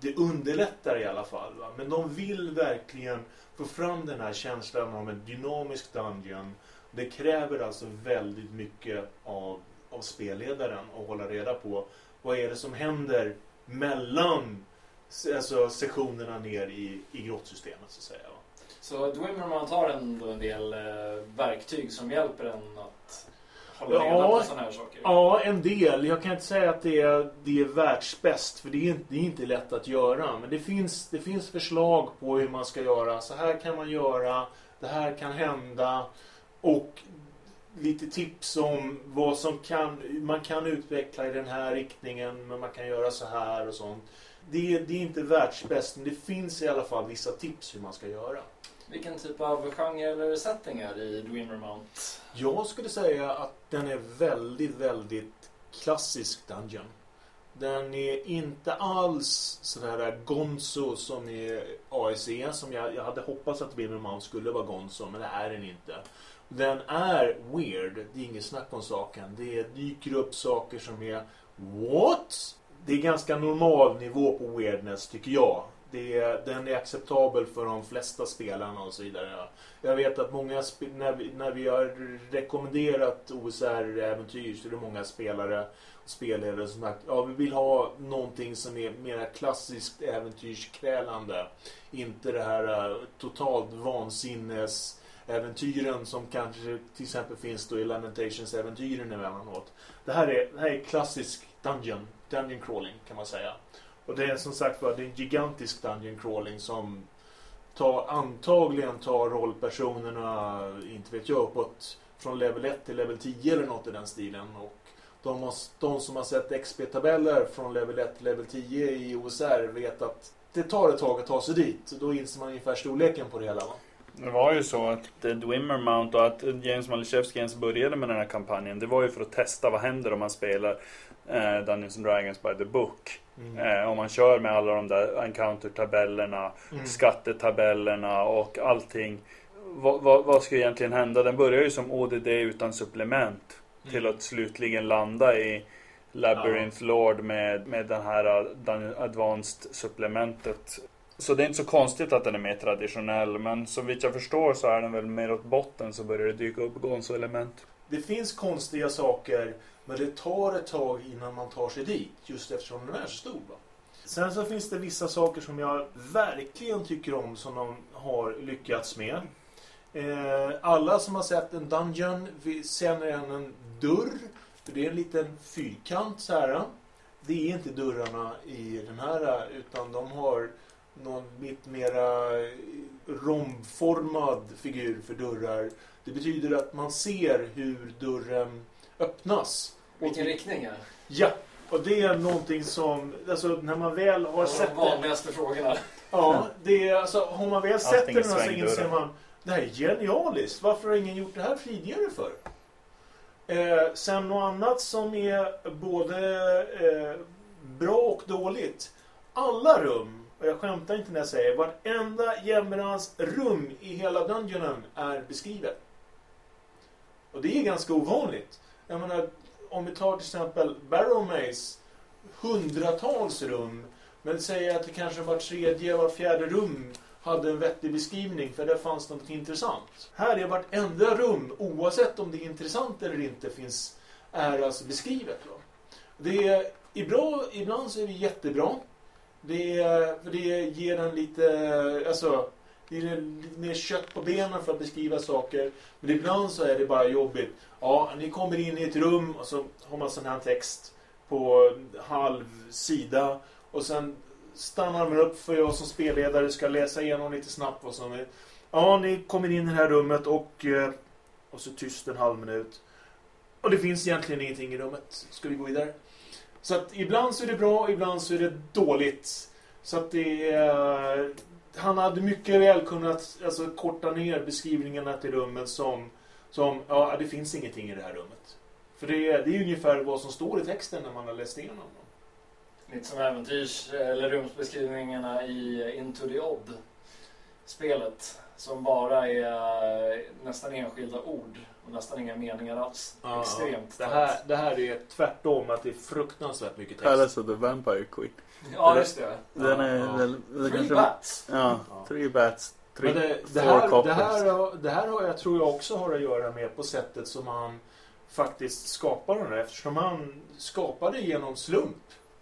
det underlättar i alla fall. Va? Men de vill verkligen få fram den här känslan av en dynamisk dungeon. Det kräver alltså väldigt mycket av, av spelledaren att hålla reda på vad är det som händer mellan alltså, sektionerna ner i, i grottsystemet så att säga. Så Dwimmerman har ändå en del eh, verktyg som hjälper en att hålla reda Ja. på sådana här saker. Ja, en del. Jag kan inte säga att det är, det är världsbäst, för det är, inte, det är inte lätt att göra. Men det finns, det finns förslag på hur man ska göra. Så här kan man göra, det här kan hända. Och lite tips om vad som kan, man kan utveckla i den här riktningen, men man kan göra så här och sånt. Det, det är inte världsbäst, men det finns i alla fall vissa tips hur man ska göra. Vilken typ av genre eller setting är det i Dreamer Mount? Jag skulle säga att den är väldigt, väldigt klassisk Dungeon. Den är inte alls sådär Gonzo som i AEC som jag, jag hade hoppats att Dreamer Mount skulle vara Gonzo, men det är den inte. Den är weird, det är inget snack om saken. Det dyker upp saker som är What? Det är ganska normal nivå på weirdness tycker jag. Det den är acceptabel för de flesta spelarna och så vidare. Jag vet att många, när vi, när vi har rekommenderat OSR-äventyr så är det många spelare och spelledare som sagt ja vi vill ha någonting som är mer klassiskt äventyrskrälande. Inte det här eh, totalt vansinnes äventyren som kanske till exempel finns då i Lamentations-äventyren emellanåt. Det här är, det här är klassisk Dungeon, Dungeon crawling kan man säga. Och det är som sagt var det är en gigantisk Dungeon crawling som tar, antagligen tar rollpersonerna, inte vet jag, uppåt från level 1 till level 10 eller något i den stilen. Och de, har, de som har sett XP-tabeller från level 1 till level 10 i OSR vet att det tar ett tag att ta sig dit. Då inser man ungefär storleken på det hela. Va? Det var ju så att eh, Dwimmer Mount och att James Malichevsky ens började med den här kampanjen. Det var ju för att testa vad händer om man spelar eh, Dungeons and Dragons by the book. Eh, om man kör med alla de där encounter-tabellerna, Mm. skattetabellerna och allting. Vad, vad, vad ska egentligen hända? Den börjar ju som ODD utan supplement. Till att slutligen landa i Labyrinth Lord med, med den här Dun- Advanced supplementet. Så det är inte så konstigt att den är mer traditionell. Men så vitt jag förstår så är den väl mer åt botten så börjar det dyka upp Gonzo-element. Det finns konstiga saker, men det tar ett tag innan man tar sig dit. Just eftersom den är så stor. Va? Sen så finns det vissa saker som jag verkligen tycker om som de har lyckats med. Eh, alla som har sett en Dungeon känner igen en dörr. För det är en liten fyrkant så här. Det är inte dörrarna i den här utan de har någon lite mera romformad figur för dörrar. Det betyder att man ser hur dörren öppnas. Vilken riktning är Ja, och det är någonting som, alltså när man väl har det? sett De det. vanligaste frågorna. Ja, det är alltså, har man väl sett den så inser man, det här är genialiskt. Varför har ingen gjort det här tidigare för? Eh, sen något annat som är både eh, bra och dåligt. Alla rum, och jag skämtar inte när jag säger vartenda jämrans rum i hela dungeonen är beskrivet. Och det är ganska ovanligt. Jag menar, om vi tar till exempel Barrow Maze, hundratals rum. Men säger att det kanske var tredje, var fjärde rum hade en vettig beskrivning för där fanns något intressant. Här är vartenda rum, oavsett om det är intressant eller inte, finns, är alltså beskrivet. Då. Det är, ibland, ibland så är det jättebra. Det, är, för det ger en lite, alltså, det är lite mer kött på benen för att beskriva saker. Men ibland så är det bara jobbigt. Ja, ni kommer in i ett rum och så har man sån här text på halv sida och sen stannar man upp för jag som spelledare ska läsa igenom lite snabbt vad som är. Ja, ni kommer in i det här rummet och eh, och så tyst en halv minut. Och det finns egentligen ingenting i rummet. Ska vi gå vidare? Så att ibland så är det bra, ibland så är det dåligt. Så att det är... Han hade mycket väl kunnat alltså, korta ner beskrivningarna till rummet som, som ja, det finns ingenting i det här rummet. För det, är- det är ungefär vad som står i texten när man har läst igenom dem. Lite som äventyrs eller rumsbeskrivningarna i Into the Odd. Spelet. Som bara är nästan enskilda ord och nästan inga meningar alls. Extremt. Det här, det här är tvärtom, att det är fruktansvärt mycket text. Kallas för The Vampire Queen. Ja, just det. Den är Ja. Three kanske- bats. Ja, Ja. three bats. Three, det, det, här, det, här, har- det här har jag, tror jag också har att göra med på sättet som man faktiskt skapar den här. Eftersom man skapar det genom slump.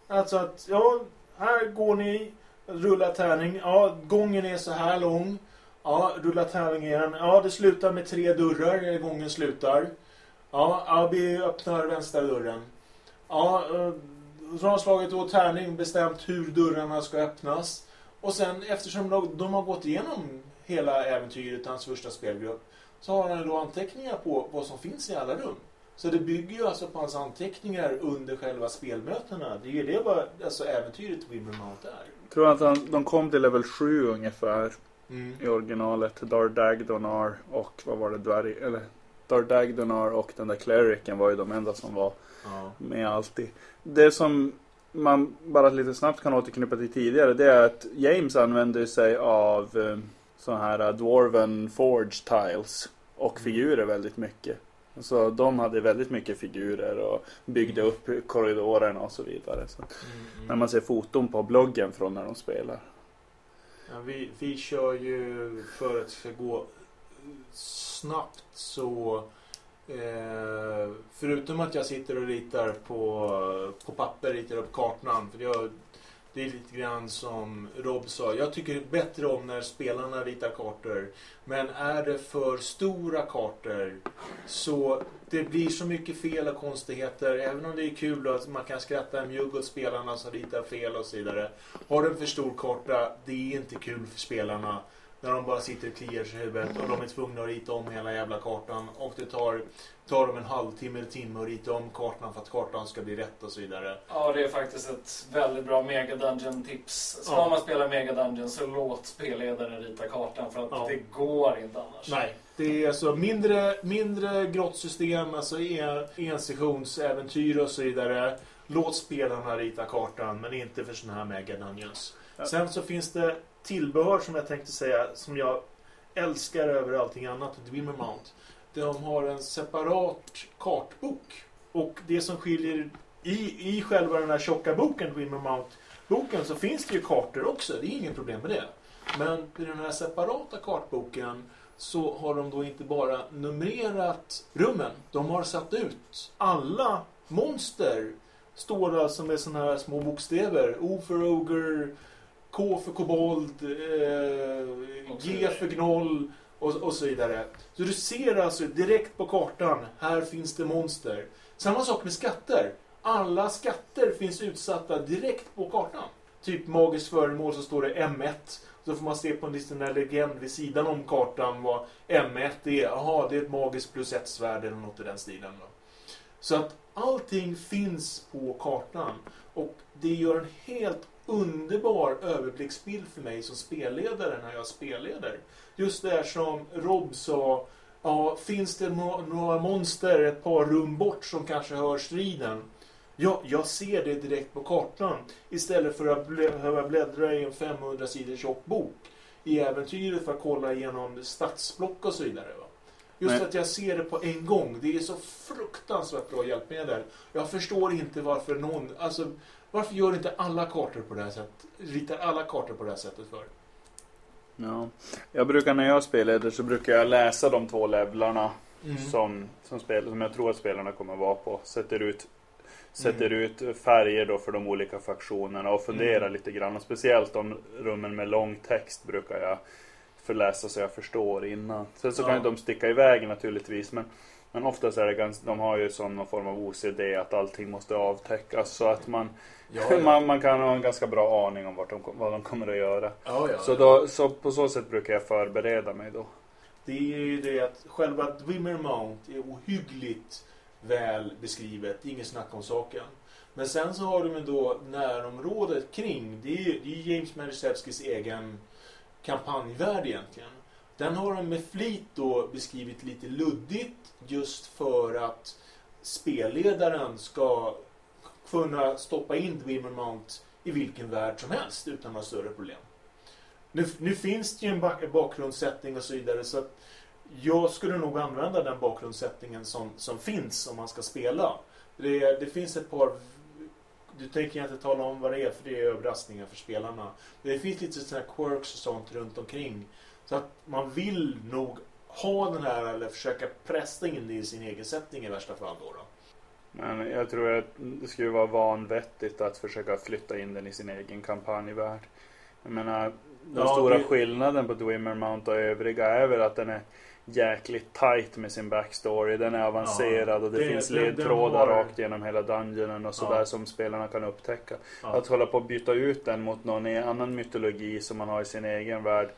Alltså att, ja, här går ni, rulla tärning. Ja, gången är så här lång. Ja, rulla tärning igen. Ja, det slutar med tre dörrar gången slutar. Ja, Abi öppnar vänstra dörren. Ja, eh, så har slagit då tärning, bestämt hur dörrarna ska öppnas. Och sen eftersom de, de har gått igenom hela äventyret, hans första spelgrupp, så har han då anteckningar på vad som finns i alla rum. Så det bygger ju alltså på hans anteckningar under själva spelmötena. Det är ju det vad alltså äventyret Wimmermount är. Jag tror att han, de kom till level 7 ungefär Mm. i originalet. Dardagdonar och vad var det? Dvärg, eller Dardagdonar och den där clericen var ju de enda som var Ja. med alltid. Det som man bara lite snabbt kan återknyta till tidigare det är att James använder sig av eh, sådana här eh, Dwarven Forge Tiles och Mm. figurer väldigt mycket. Så de hade väldigt mycket figurer och byggde upp korridorerna och så vidare. Så Mm, när mm. man ser foton på bloggen från när de spelar. Ja, vi, vi kör ju för att det ska gå snabbt så eh, förutom att jag sitter och ritar på, på papper, ritar upp kartan. För jag, det är lite grann som Rob sa. Jag tycker bättre om när spelarna ritar kartor. Men är det för stora kartor så det blir så mycket fel och konstigheter. Även om det är kul och att man kan skratta en mjugg åt spelarna som ritar fel och så vidare. Har du en för stor karta, det är inte kul för spelarna. När de bara sitter och kliar sig i huvudet och de är tvungna att rita om hela jävla kartan. Och det tar, tar dem en halvtimme eller timme att rita om kartan för att kartan ska bli rätt och så vidare. Ja, det är faktiskt ett väldigt bra Mega Dungeon-tips. Ska Ja. man spela Mega Dungeon så låt spelledaren rita kartan för att Ja. det går inte annars. Nej, det är alltså mindre, mindre grottsystem, alltså en, ensessionsäventyr och så vidare. Låt spelarna rita kartan, men inte för sådana här mega dungeons. Ja. Sen så finns det tillbehör som jag tänkte säga, som jag älskar över allting annat, De har en separat kartbok. Och det som skiljer i, i själva den här tjocka boken, Dwimmermount-boken, så finns det ju kartor också. Det är inget problem med det. Men i den här separata kartboken så har de då inte bara numrerat rummen. De har satt ut alla monster. Står alltså med sådana här små bokstäver. O för Ogre, K för kobold, eh, G för gnoll och, och så vidare. Så du ser alltså direkt på kartan, här finns det monster. Samma sak med skatter. Alla skatter finns utsatta direkt på kartan. Typ magiskt föremål så står det M1. Så får man se på en liten legend vid sidan om kartan vad M1 är. Jaha, det är ett magiskt plus ett svärd eller något i den stilen. Då. Så att allting finns på kartan. Och det gör en helt underbar överblicksbild för mig som spelledare när jag spelleder. Just det som Rob sa. Ja, finns det nå- några monster ett par rum bort som kanske hör striden? Ja, jag ser det direkt på kartan. Istället för att behöva bläddra i en 500 sidor tjock bok i äventyret för att kolla igenom stadsblock och så vidare. Va? Just Nej. att jag ser det på en gång. Det är så fruktansvärt bra hjälpmedel. Jag förstår inte varför någon... Alltså, varför gör inte alla kartor på det här sättet? Ritar alla kartor på det här sättet för? Ja. Jag brukar när jag spelar så brukar jag läsa de två levlarna Mm. som, som, spel, som jag tror att spelarna kommer vara på. Sätter ut, sätter Mm. ut färger då för de olika faktionerna och funderar Mm. lite grann. Och speciellt om rummen med lång text brukar jag förläsa så jag förstår innan. Sen så kan Ja. ju de sticka iväg naturligtvis. Men, men oftast är det ganska, de har ju som någon form av OCD att allting måste avtäckas. Så att man, Ja, ja. man, man kan ha en ganska bra aning om de, vad de kommer att göra. ja. Så, då, så på så sätt brukar jag förbereda mig då. Det är ju det att själva Dwimmer Mount är ohyggligt väl beskrivet. Inget snack om saken. Men sen så har de ju då närområdet kring. Det är ju det är James Marisevskis egen kampanjvärld egentligen. Den har de med flit då beskrivit lite luddigt just för att spelledaren ska kunna stoppa in Dreamer Mount i vilken värld som helst utan några större problem. Nu, nu finns det ju en bak- bakgrundssättning och så vidare så att jag skulle nog använda den bakgrundssättningen som, som finns om man ska spela. Det, det finns ett par du tänker jag inte tala om vad det är för det är överraskningar för spelarna. Men det finns lite sådana här quirks och sånt runt omkring. Så att man vill nog ha den här eller försöka pressa in det i sin egen sättning i värsta fall då. då. Men jag tror att det skulle vara vanvettigt att försöka flytta in den i sin egen kampanjvärld. Jag menar, den Ja, stora det- skillnaden på Dwimmer Mount och övriga är väl att den är jäkligt tight med sin backstory. Den är avancerad och det, det- finns ledtrådar har- rakt genom hela dungeonen och sådär Ja. som spelarna kan upptäcka. Ja. Att hålla på att byta ut den mot någon annan mytologi som man har i sin egen värld.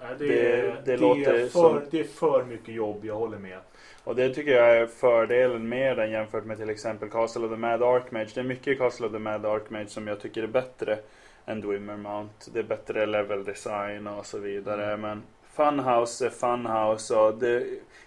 Nej, det, det- det, det låter är för, som- det är för mycket jobb, jag håller med. Och det tycker jag är fördelen med den jämfört med till exempel Castle of the Mad Archmage. Det är mycket i Castle of the Mad Archmage som jag tycker är bättre än Dwimmer Mount. Det är bättre level design och så vidare. Mm. Men Funhouse är Funhouse och det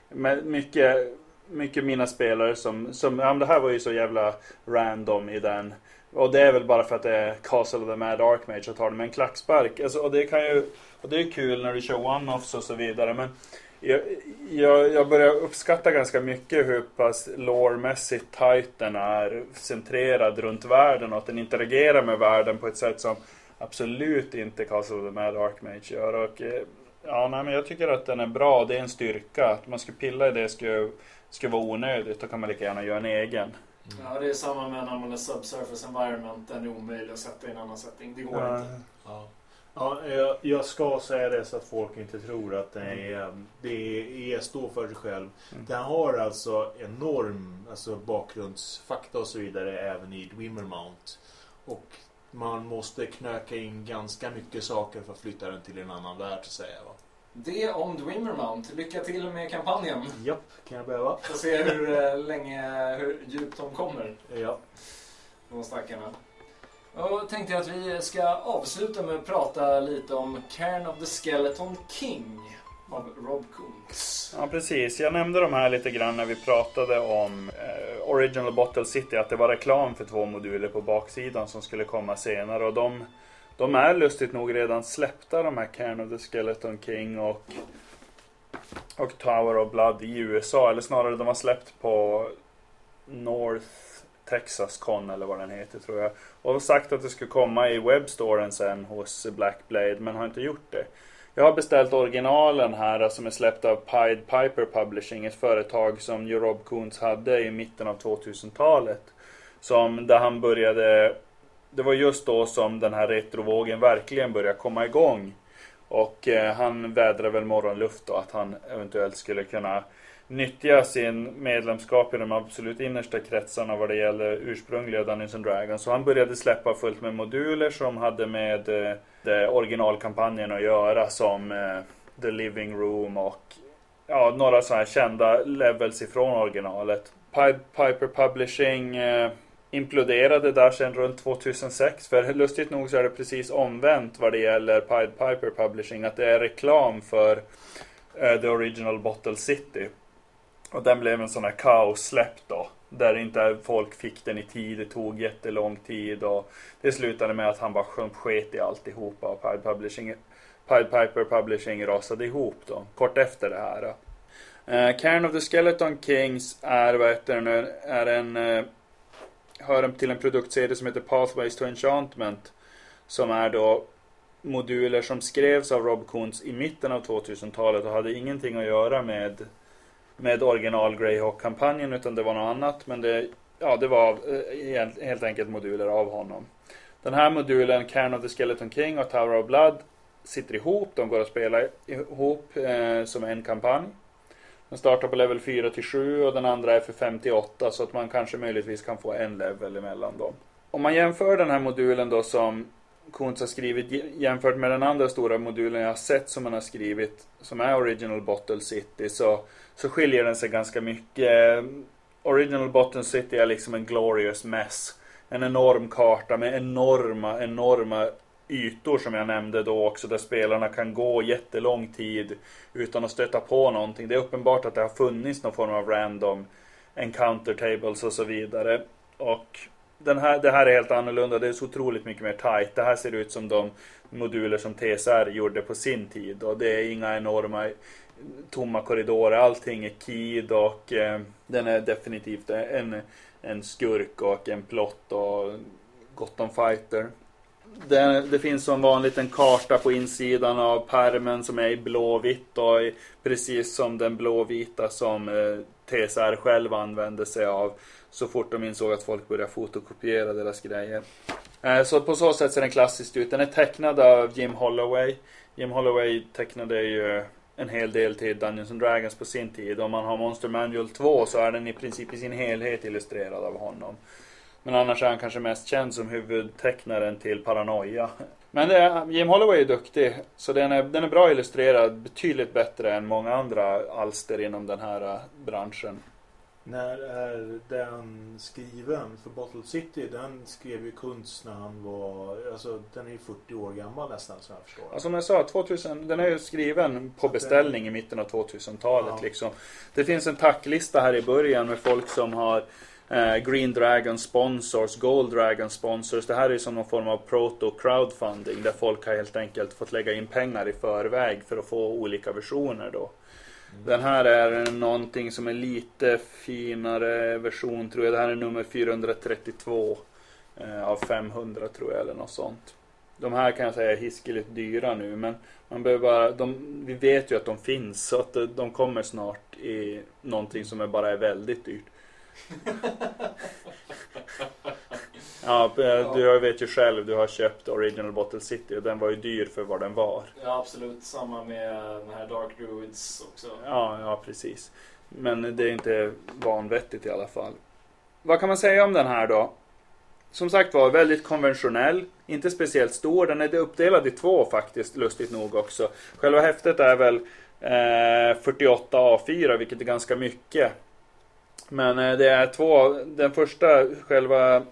med mycket, mycket mina spelare som, som ja, men det här var ju så jävla random i den. Och det är väl bara för att det är Castle of the Mad Archmage och tar det med en klackspark. Alltså, och det kan ju, och det är kul när du kör one-offs och så vidare. Men jag, jag, jag börjar uppskatta ganska mycket hur pass lore-mässigt tight den är centrerad runt världen och att den interagerar med världen på ett sätt som absolut inte Castle of the Mad Archmage gör. Och, eh, ja, nej, men jag tycker att den är bra. Det är en styrka. Att man skulle pilla i det skulle, skulle vara onödigt. Då kan man lika gärna göra en egen. Ja, det är samma med när man är subsurface environment. Den är omöjlig att sätta i en annan setting. Det går Ja. inte. Ja. Ja, jag, jag ska säga det så att folk inte tror att det, är, det är, står för sig själv. Mm. Den har alltså enorm alltså bakgrundsfakta och så vidare även i Dwimmer Mount. Och man måste knöka in ganska mycket saker för att flytta den till en annan värld så att säga. Va? Det om Dwimmer Mount. Lycka till med kampanjen. Japp, kan jag behöva? Får se hur eh, länge, hur djupt de kommer. Ja. De stackarna. Och tänkte jag att vi ska avsluta med att prata lite om Cairn of the Skeleton King av Rob Coons. Ja precis, jag nämnde de här lite grann när vi pratade om eh, Original Bottle City, att det var reklam för två moduler på baksidan som skulle komma senare och de, de är lustigt nog redan släppta de här Cairn of the Skeleton King och, och Tower of Blood i USA, eller snarare de har släppt på North Texas Con eller vad den heter tror jag. Och har sagt att det ska komma i webbstoren sen hos Blackblade men har inte gjort det. Jag har beställt originalen här som är släppt av Pied Piper Publishing, ett företag som ju Rob Koons hade i mitten av 2000-talet. Som där han började, det var just då som den här retrovågen verkligen började komma igång. Och eh, han vädrade väl morgonluft då att han eventuellt skulle kunna nyttja sin medlemskap i de absolut innersta kretsarna vad det gäller ursprungliga Dungeons and Dragons. Så han började släppa fullt med moduler som hade med eh, originalkampanjen att göra som eh, The Living Room och ja, några sådana här kända levels ifrån originalet. Piper Publishing eh, imploderade där sen runt 2006. För lustigt nog så är det precis omvänt vad det gäller Pied Piper Publishing. Att det är reklam för uh, The Original Bottle City. Och den blev en sån här kaossläpp då. Där inte folk fick den i tid. Det tog jättelång tid och det slutade med att han bara sket i alltihopa och Pied Publishing Pied Piper Publishing rasade ihop då, kort efter det här. Uh, Cairn of the Skeleton Kings är, vad heter det nu, är en, uh, hör till en produktserie som heter Pathways to Enchantment. Som är då moduler som skrevs av Rob Koons i mitten av 2000-talet och hade ingenting att göra med, med original Greyhawk-kampanjen utan det var något annat. Men det, ja, det var eh, helt enkelt moduler av honom. Den här modulen, Cairn of the Skeleton King och Tower of Blood sitter ihop. De går att spela ihop eh, som en kampanj. Den startar på level 4 till 7 och den andra är för 58 så att man kanske möjligtvis kan få en level emellan dem. Om man jämför den här modulen då som Kuntz har skrivit jämfört med den andra stora modulen jag har sett som han har skrivit som är Original Bottle City så, så skiljer den sig ganska mycket. Original Bottle City är liksom en glorious mess. En enorm karta med enorma, enorma ytor som jag nämnde då också där spelarna kan gå jättelång tid utan att stöta på någonting. Det är uppenbart att det har funnits någon form av random encounter tables och så vidare. Och den här, det här är helt annorlunda. Det är så otroligt mycket mer tight. Det här ser ut som de moduler som TSR gjorde på sin tid. Och det är inga enorma tomma korridorer. Allting är keyed och eh, den är definitivt en, en skurk och en plott och gott om fighter. Det, det, finns som vanligt en karta på insidan av permen som är i blåvitt och i, precis som den blåvita som eh, TSR själv använde sig av så fort de insåg att folk började fotokopiera deras grejer. Eh, så på så sätt ser den klassiskt ut. Den är tecknad av Jim Holloway. Jim Holloway tecknade ju en hel del till Dungeons and Dragons på sin tid. Om man har Monster Manual 2 så är den i princip i sin helhet illustrerad av honom. Men annars är han kanske mest känd som huvudtecknaren till Paranoia. Men det, Jim Holloway är duktig, så den är, den är bra illustrerad, betydligt bättre än många andra alster inom den här uh, branschen. När är den skriven? För Bottle City, den skrev ju Kunst när han var, alltså den är ju 40 år gammal nästan som jag förstår. Ja, som jag sa, 2000, den är ju skriven på beställning i mitten av 2000-talet. Ja. Liksom. Det finns en tacklista här i början med folk som har Green Dragon sponsors, Gold Dragon sponsors. Det här är som någon form av proto-crowdfunding där folk har helt enkelt fått lägga in pengar i förväg för att få olika versioner då. Den här är någonting som är lite finare version tror jag. Det här är nummer 432 eh, av 500 tror jag eller något sånt. De här kan jag säga är hiskeligt dyra nu men man behöver bara, de, vi vet ju att de finns så att de- de kommer snart i någonting som är bara är väldigt dyrt. Ja, eh, du vet ju själv, du har köpt Original Bottle City och den var ju dyr för vad den var. Ja, absolut. Samma med den här Dark Druids också. Ja, ja precis. Men det är inte vanvettigt i alla fall. Vad kan man säga om den här då? Som sagt var, väldigt konventionell. Inte speciellt stor. Den är uppdelad i två faktiskt, lustigt nog också. Själva häftet är väl eh, 48 A4, vilket är ganska mycket. Men eh, det är två, den första, själva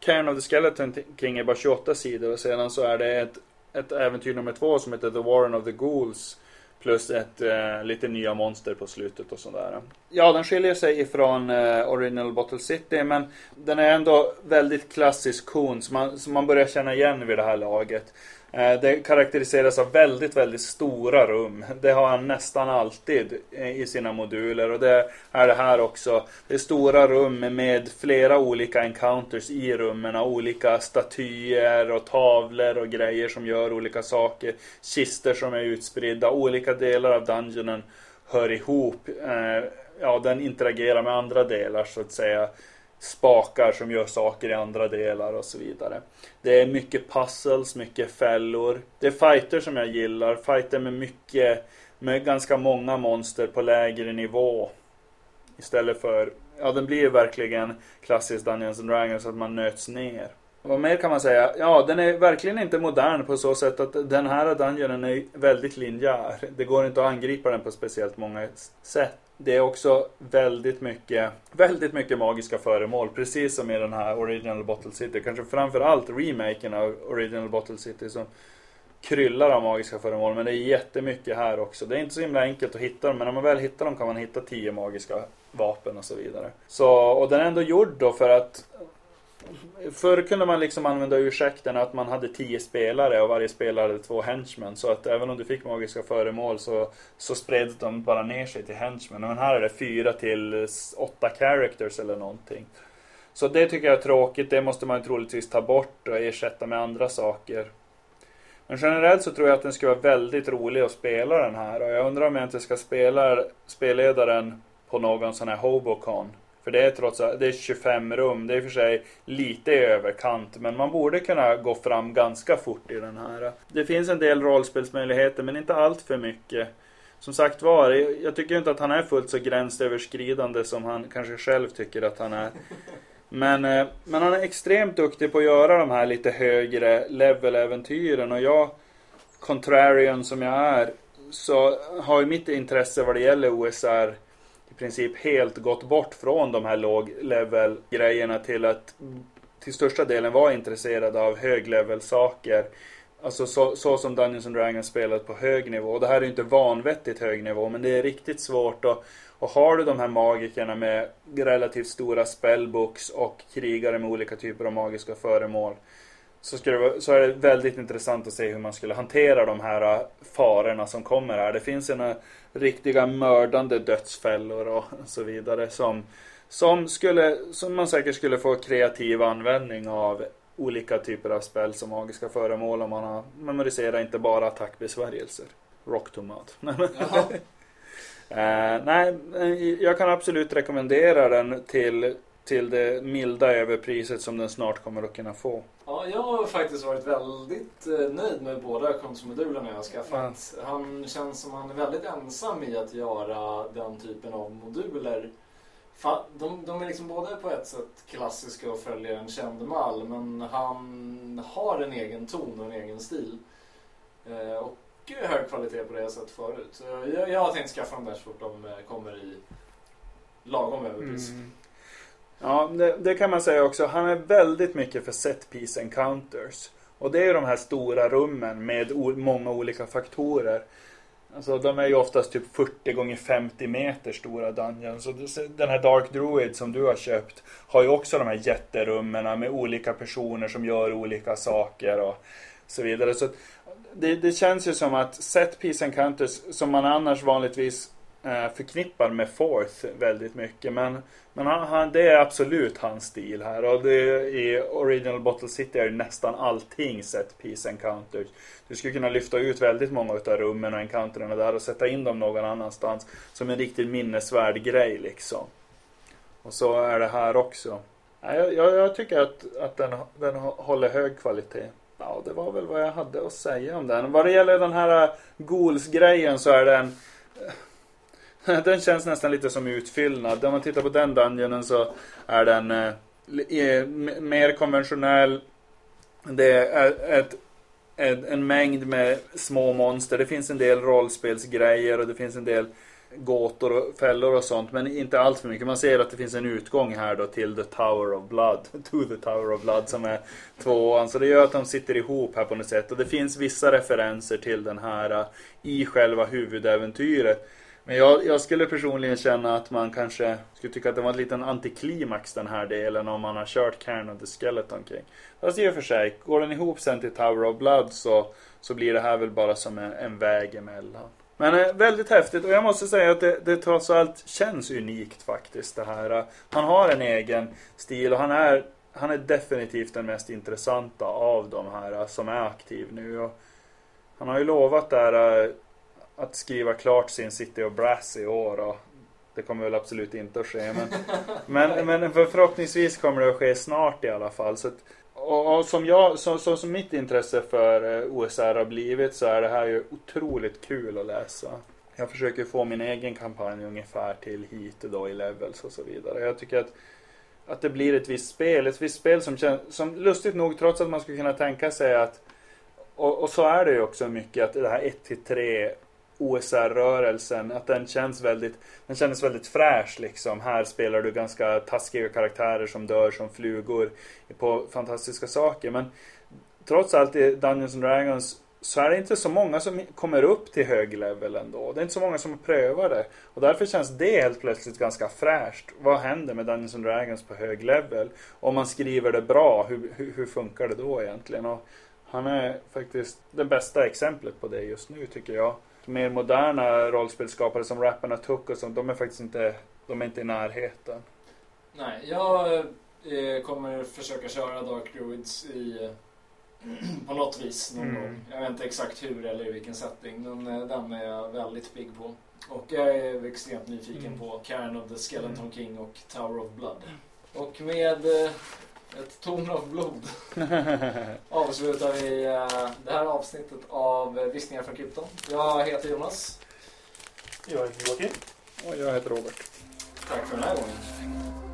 Cairn of the Skeleton King är bara 28 sidor och sedan så är det ett, ett äventyr nummer två som heter The Warren of the Ghouls. Plus ett eh, lite nya monster på slutet och sådär. Ja, den skiljer sig ifrån eh, Original Bottle City men den är ändå väldigt klassisk kon man, som man börjar känna igen vid det här laget. Eh, det karaktäriseras av väldigt, väldigt stora rum. Det har han nästan alltid i sina moduler och det är det här också. Det är stora rum med flera olika encounters i rummen. Olika statyer och tavlor och grejer som gör olika saker. Kister som är utspridda. Olika delar av dungeonen hör ihop. Eh, ja, den interagerar med andra delar så att säga. Spakar som gör saker i andra delar och så vidare. Det är mycket puzzles, mycket fällor. Det är fighter som jag gillar. Fighter med mycket, med ganska många monster på lägre nivå. Istället för, ja den blir verkligen klassisk Dungeons and Dragons att man nöts ner. Vad mer kan man säga? Ja, den är verkligen inte modern på så sätt att den här dungeonen är väldigt linjär. Det går inte att angripa den på speciellt många sätt. Det är också väldigt mycket, väldigt mycket magiska föremål. Precis som i den här Original Bottle City. Kanske framförallt remaken av Original Bottle City som kryllar av magiska föremål. Men det är jättemycket här också. Det är inte så himla enkelt att hitta dem. Men när man väl hittar dem kan man hitta tio magiska vapen och så vidare. Så, och den är ändå gjord då för att Förr kunde man liksom använda ursäkten att man hade tio spelare och varje spelare hade två henchmen. Så att även om du fick magiska föremål så, så spreds de bara ner sig till henchmen. Men här är det fyra till åtta characters eller någonting. Så det tycker jag är tråkigt. Det måste man troligtvis ta bort och ersätta med andra saker. Men generellt så tror jag att den skulle vara väldigt rolig att spela den här. Och jag undrar om jag inte ska spela spelledaren på någon sån här Hobocon. För det är trots allt, det är 25 rum. Det är i och för sig lite i överkant. Men man borde kunna gå fram ganska fort i den här. Det finns en del rollspelsmöjligheter men inte allt för mycket. Som sagt var, jag tycker inte att han är fullt så gränsöverskridande som han kanske själv tycker att han är. Men, eh, men han är extremt duktig på att göra de här lite högre level-äventyren och jag, contrarian som jag är, så har ju mitt intresse vad det gäller OSR princip helt gått bort från de här låg-level-grejerna till att till största delen vara intresserad av hög-level-saker. Alltså så, så som Dungeons and Dragons spelat på hög nivå. Och det här är ju inte vanvettigt hög nivå men det är riktigt svårt Och, och har du de här magikerna med relativt stora spellbooks och krigare med olika typer av magiska föremål så, skulle det, vara- så är det väldigt intressant att se hur man skulle hantera de här äh, farorna som kommer här. Det finns en riktiga mördande dödsfällor och så vidare som, som, skulle, som man säkert skulle få kreativ användning av olika typer av spel som magiska föremål om man har memoriserat inte bara attackbesvärjelser. Rock to mud. Jaha. Eh, nej, eh, jag kan absolut rekommendera den till, till det milda överpriset som den snart kommer att kunna få. Ja, jag har faktiskt varit väldigt eh, nöjd med båda kontomodulerna jag har skaffat. Han känns som han är väldigt ensam i att göra den typen av moduler. De, de är liksom både på ett sätt klassiska och följer en känd mall men han har en egen ton och en egen stil. Eh, Och hög kvalitet på det jag sett förut. Jag, jag har tänkt skaffa dem där så fort de kommer i lagom överpris. Mm. Ja, det, det kan man säga också. Han är väldigt mycket för set piece encounters. Och det är ju de här stora rummen med o- många olika faktorer. Alltså de är ju oftast typ 40 gånger 50 meter stora dungeons. Så den här Dark Druid som du har köpt har ju också de här jätterummen med olika personer som gör olika saker och så vidare. Så det, det känns ju som att set piece encounters som man annars vanligtvis Eh, förknippar med Forth väldigt mycket. Men, men han, han, det är absolut hans stil här. Och det, i Original Bottle City är nästan allting set piece encounters. Du skulle kunna lyfta ut väldigt många av rummen och encounterna där och sätta in dem någon annanstans. Som en riktigt minnesvärd grej liksom. Och så är det här också. Jag, jag, jag tycker att, att den, den håller hög kvalitet. Ja, det var väl vad jag hade att säga om den. Vad det gäller den här eh, Ghouls-grejen så är den... Eh, Den känns nästan lite som utfyllnad. Om man tittar på den dungeonen så är den eh, eh mer konventionell. Det är ett, en, en mängd med små monster. Det finns en del rollspelsgrejer och det finns en del gåtor och fällor och sånt. Men inte allt för mycket. Man ser att det finns en utgång här då till The Tower of Blood. To the Tower of Blood som är tvåan. Så det gör att de sitter ihop här på något sätt. Och det finns vissa referenser till den här eh, i själva huvudäventyret. Men jag, jag skulle personligen känna att man kanske skulle tycka att det var en liten antiklimax den här delen om man har kört Cairn of the Skeleton King. Fast i och för sig, går den ihop sen till Tower of Blood så, så blir det här väl bara som en, en väg emellan. Men eh, väldigt häftigt och jag måste säga att det, det trots allt känns unikt faktiskt det här. Han har en egen stil och han är, han är definitivt den mest intressanta av de här som är aktiv nu. Och han har ju lovat där eh, att skriva klart sin City of Brass i år och det kommer väl absolut inte att ske men, men, men för förhoppningsvis kommer det att ske snart i alla fall. Så att, och, och som, jag, så, så som mitt intresse för eh, OSR har blivit så är det här ju otroligt kul att läsa. Jag försöker få min egen kampanj ungefär till hit då i levels och så vidare. Jag tycker att att det blir ett visst spel, ett visst spel som känns, som lustigt nog trots att man skulle kunna tänka sig att och, och så är det ju också mycket att det här 1 till 3 OSR-rörelsen, att den känns väldigt Den kändes väldigt fräsch liksom. Här spelar du ganska taskiga karaktärer som dör som flugor på fantastiska saker. Men trots allt i Dungeons and Dragons så är det inte så många som kommer upp till hög level ändå. Det är inte så många som prövar det. Och därför känns det helt plötsligt ganska fräscht. Vad händer med Dungeons and Dragons på hög level? Om man skriver det bra, hur, hur, hur funkar det då egentligen? Och han är faktiskt det bästa exemplet på det just nu tycker jag. Mer moderna rollspelsskapare som Rapparna Took och sånt, de är faktiskt inte, de är inte i närheten. Nej, jag eh, kommer försöka köra Dark Druids i, på något vis någon Mm. gång. Jag vet inte exakt hur eller i vilken setting, men eh, den är jag väldigt pigg på. Och jag är extremt nyfiken Mm. på Cairn of the Skeleton Mm. King och Tower of Blood. Och med eh, ett ton av blod avslutar vi eh, det här avsnittet av Viskningar från krypton. Jag heter Jonas. Jag är Joakim. Och jag heter Robert. Tack för den här gången.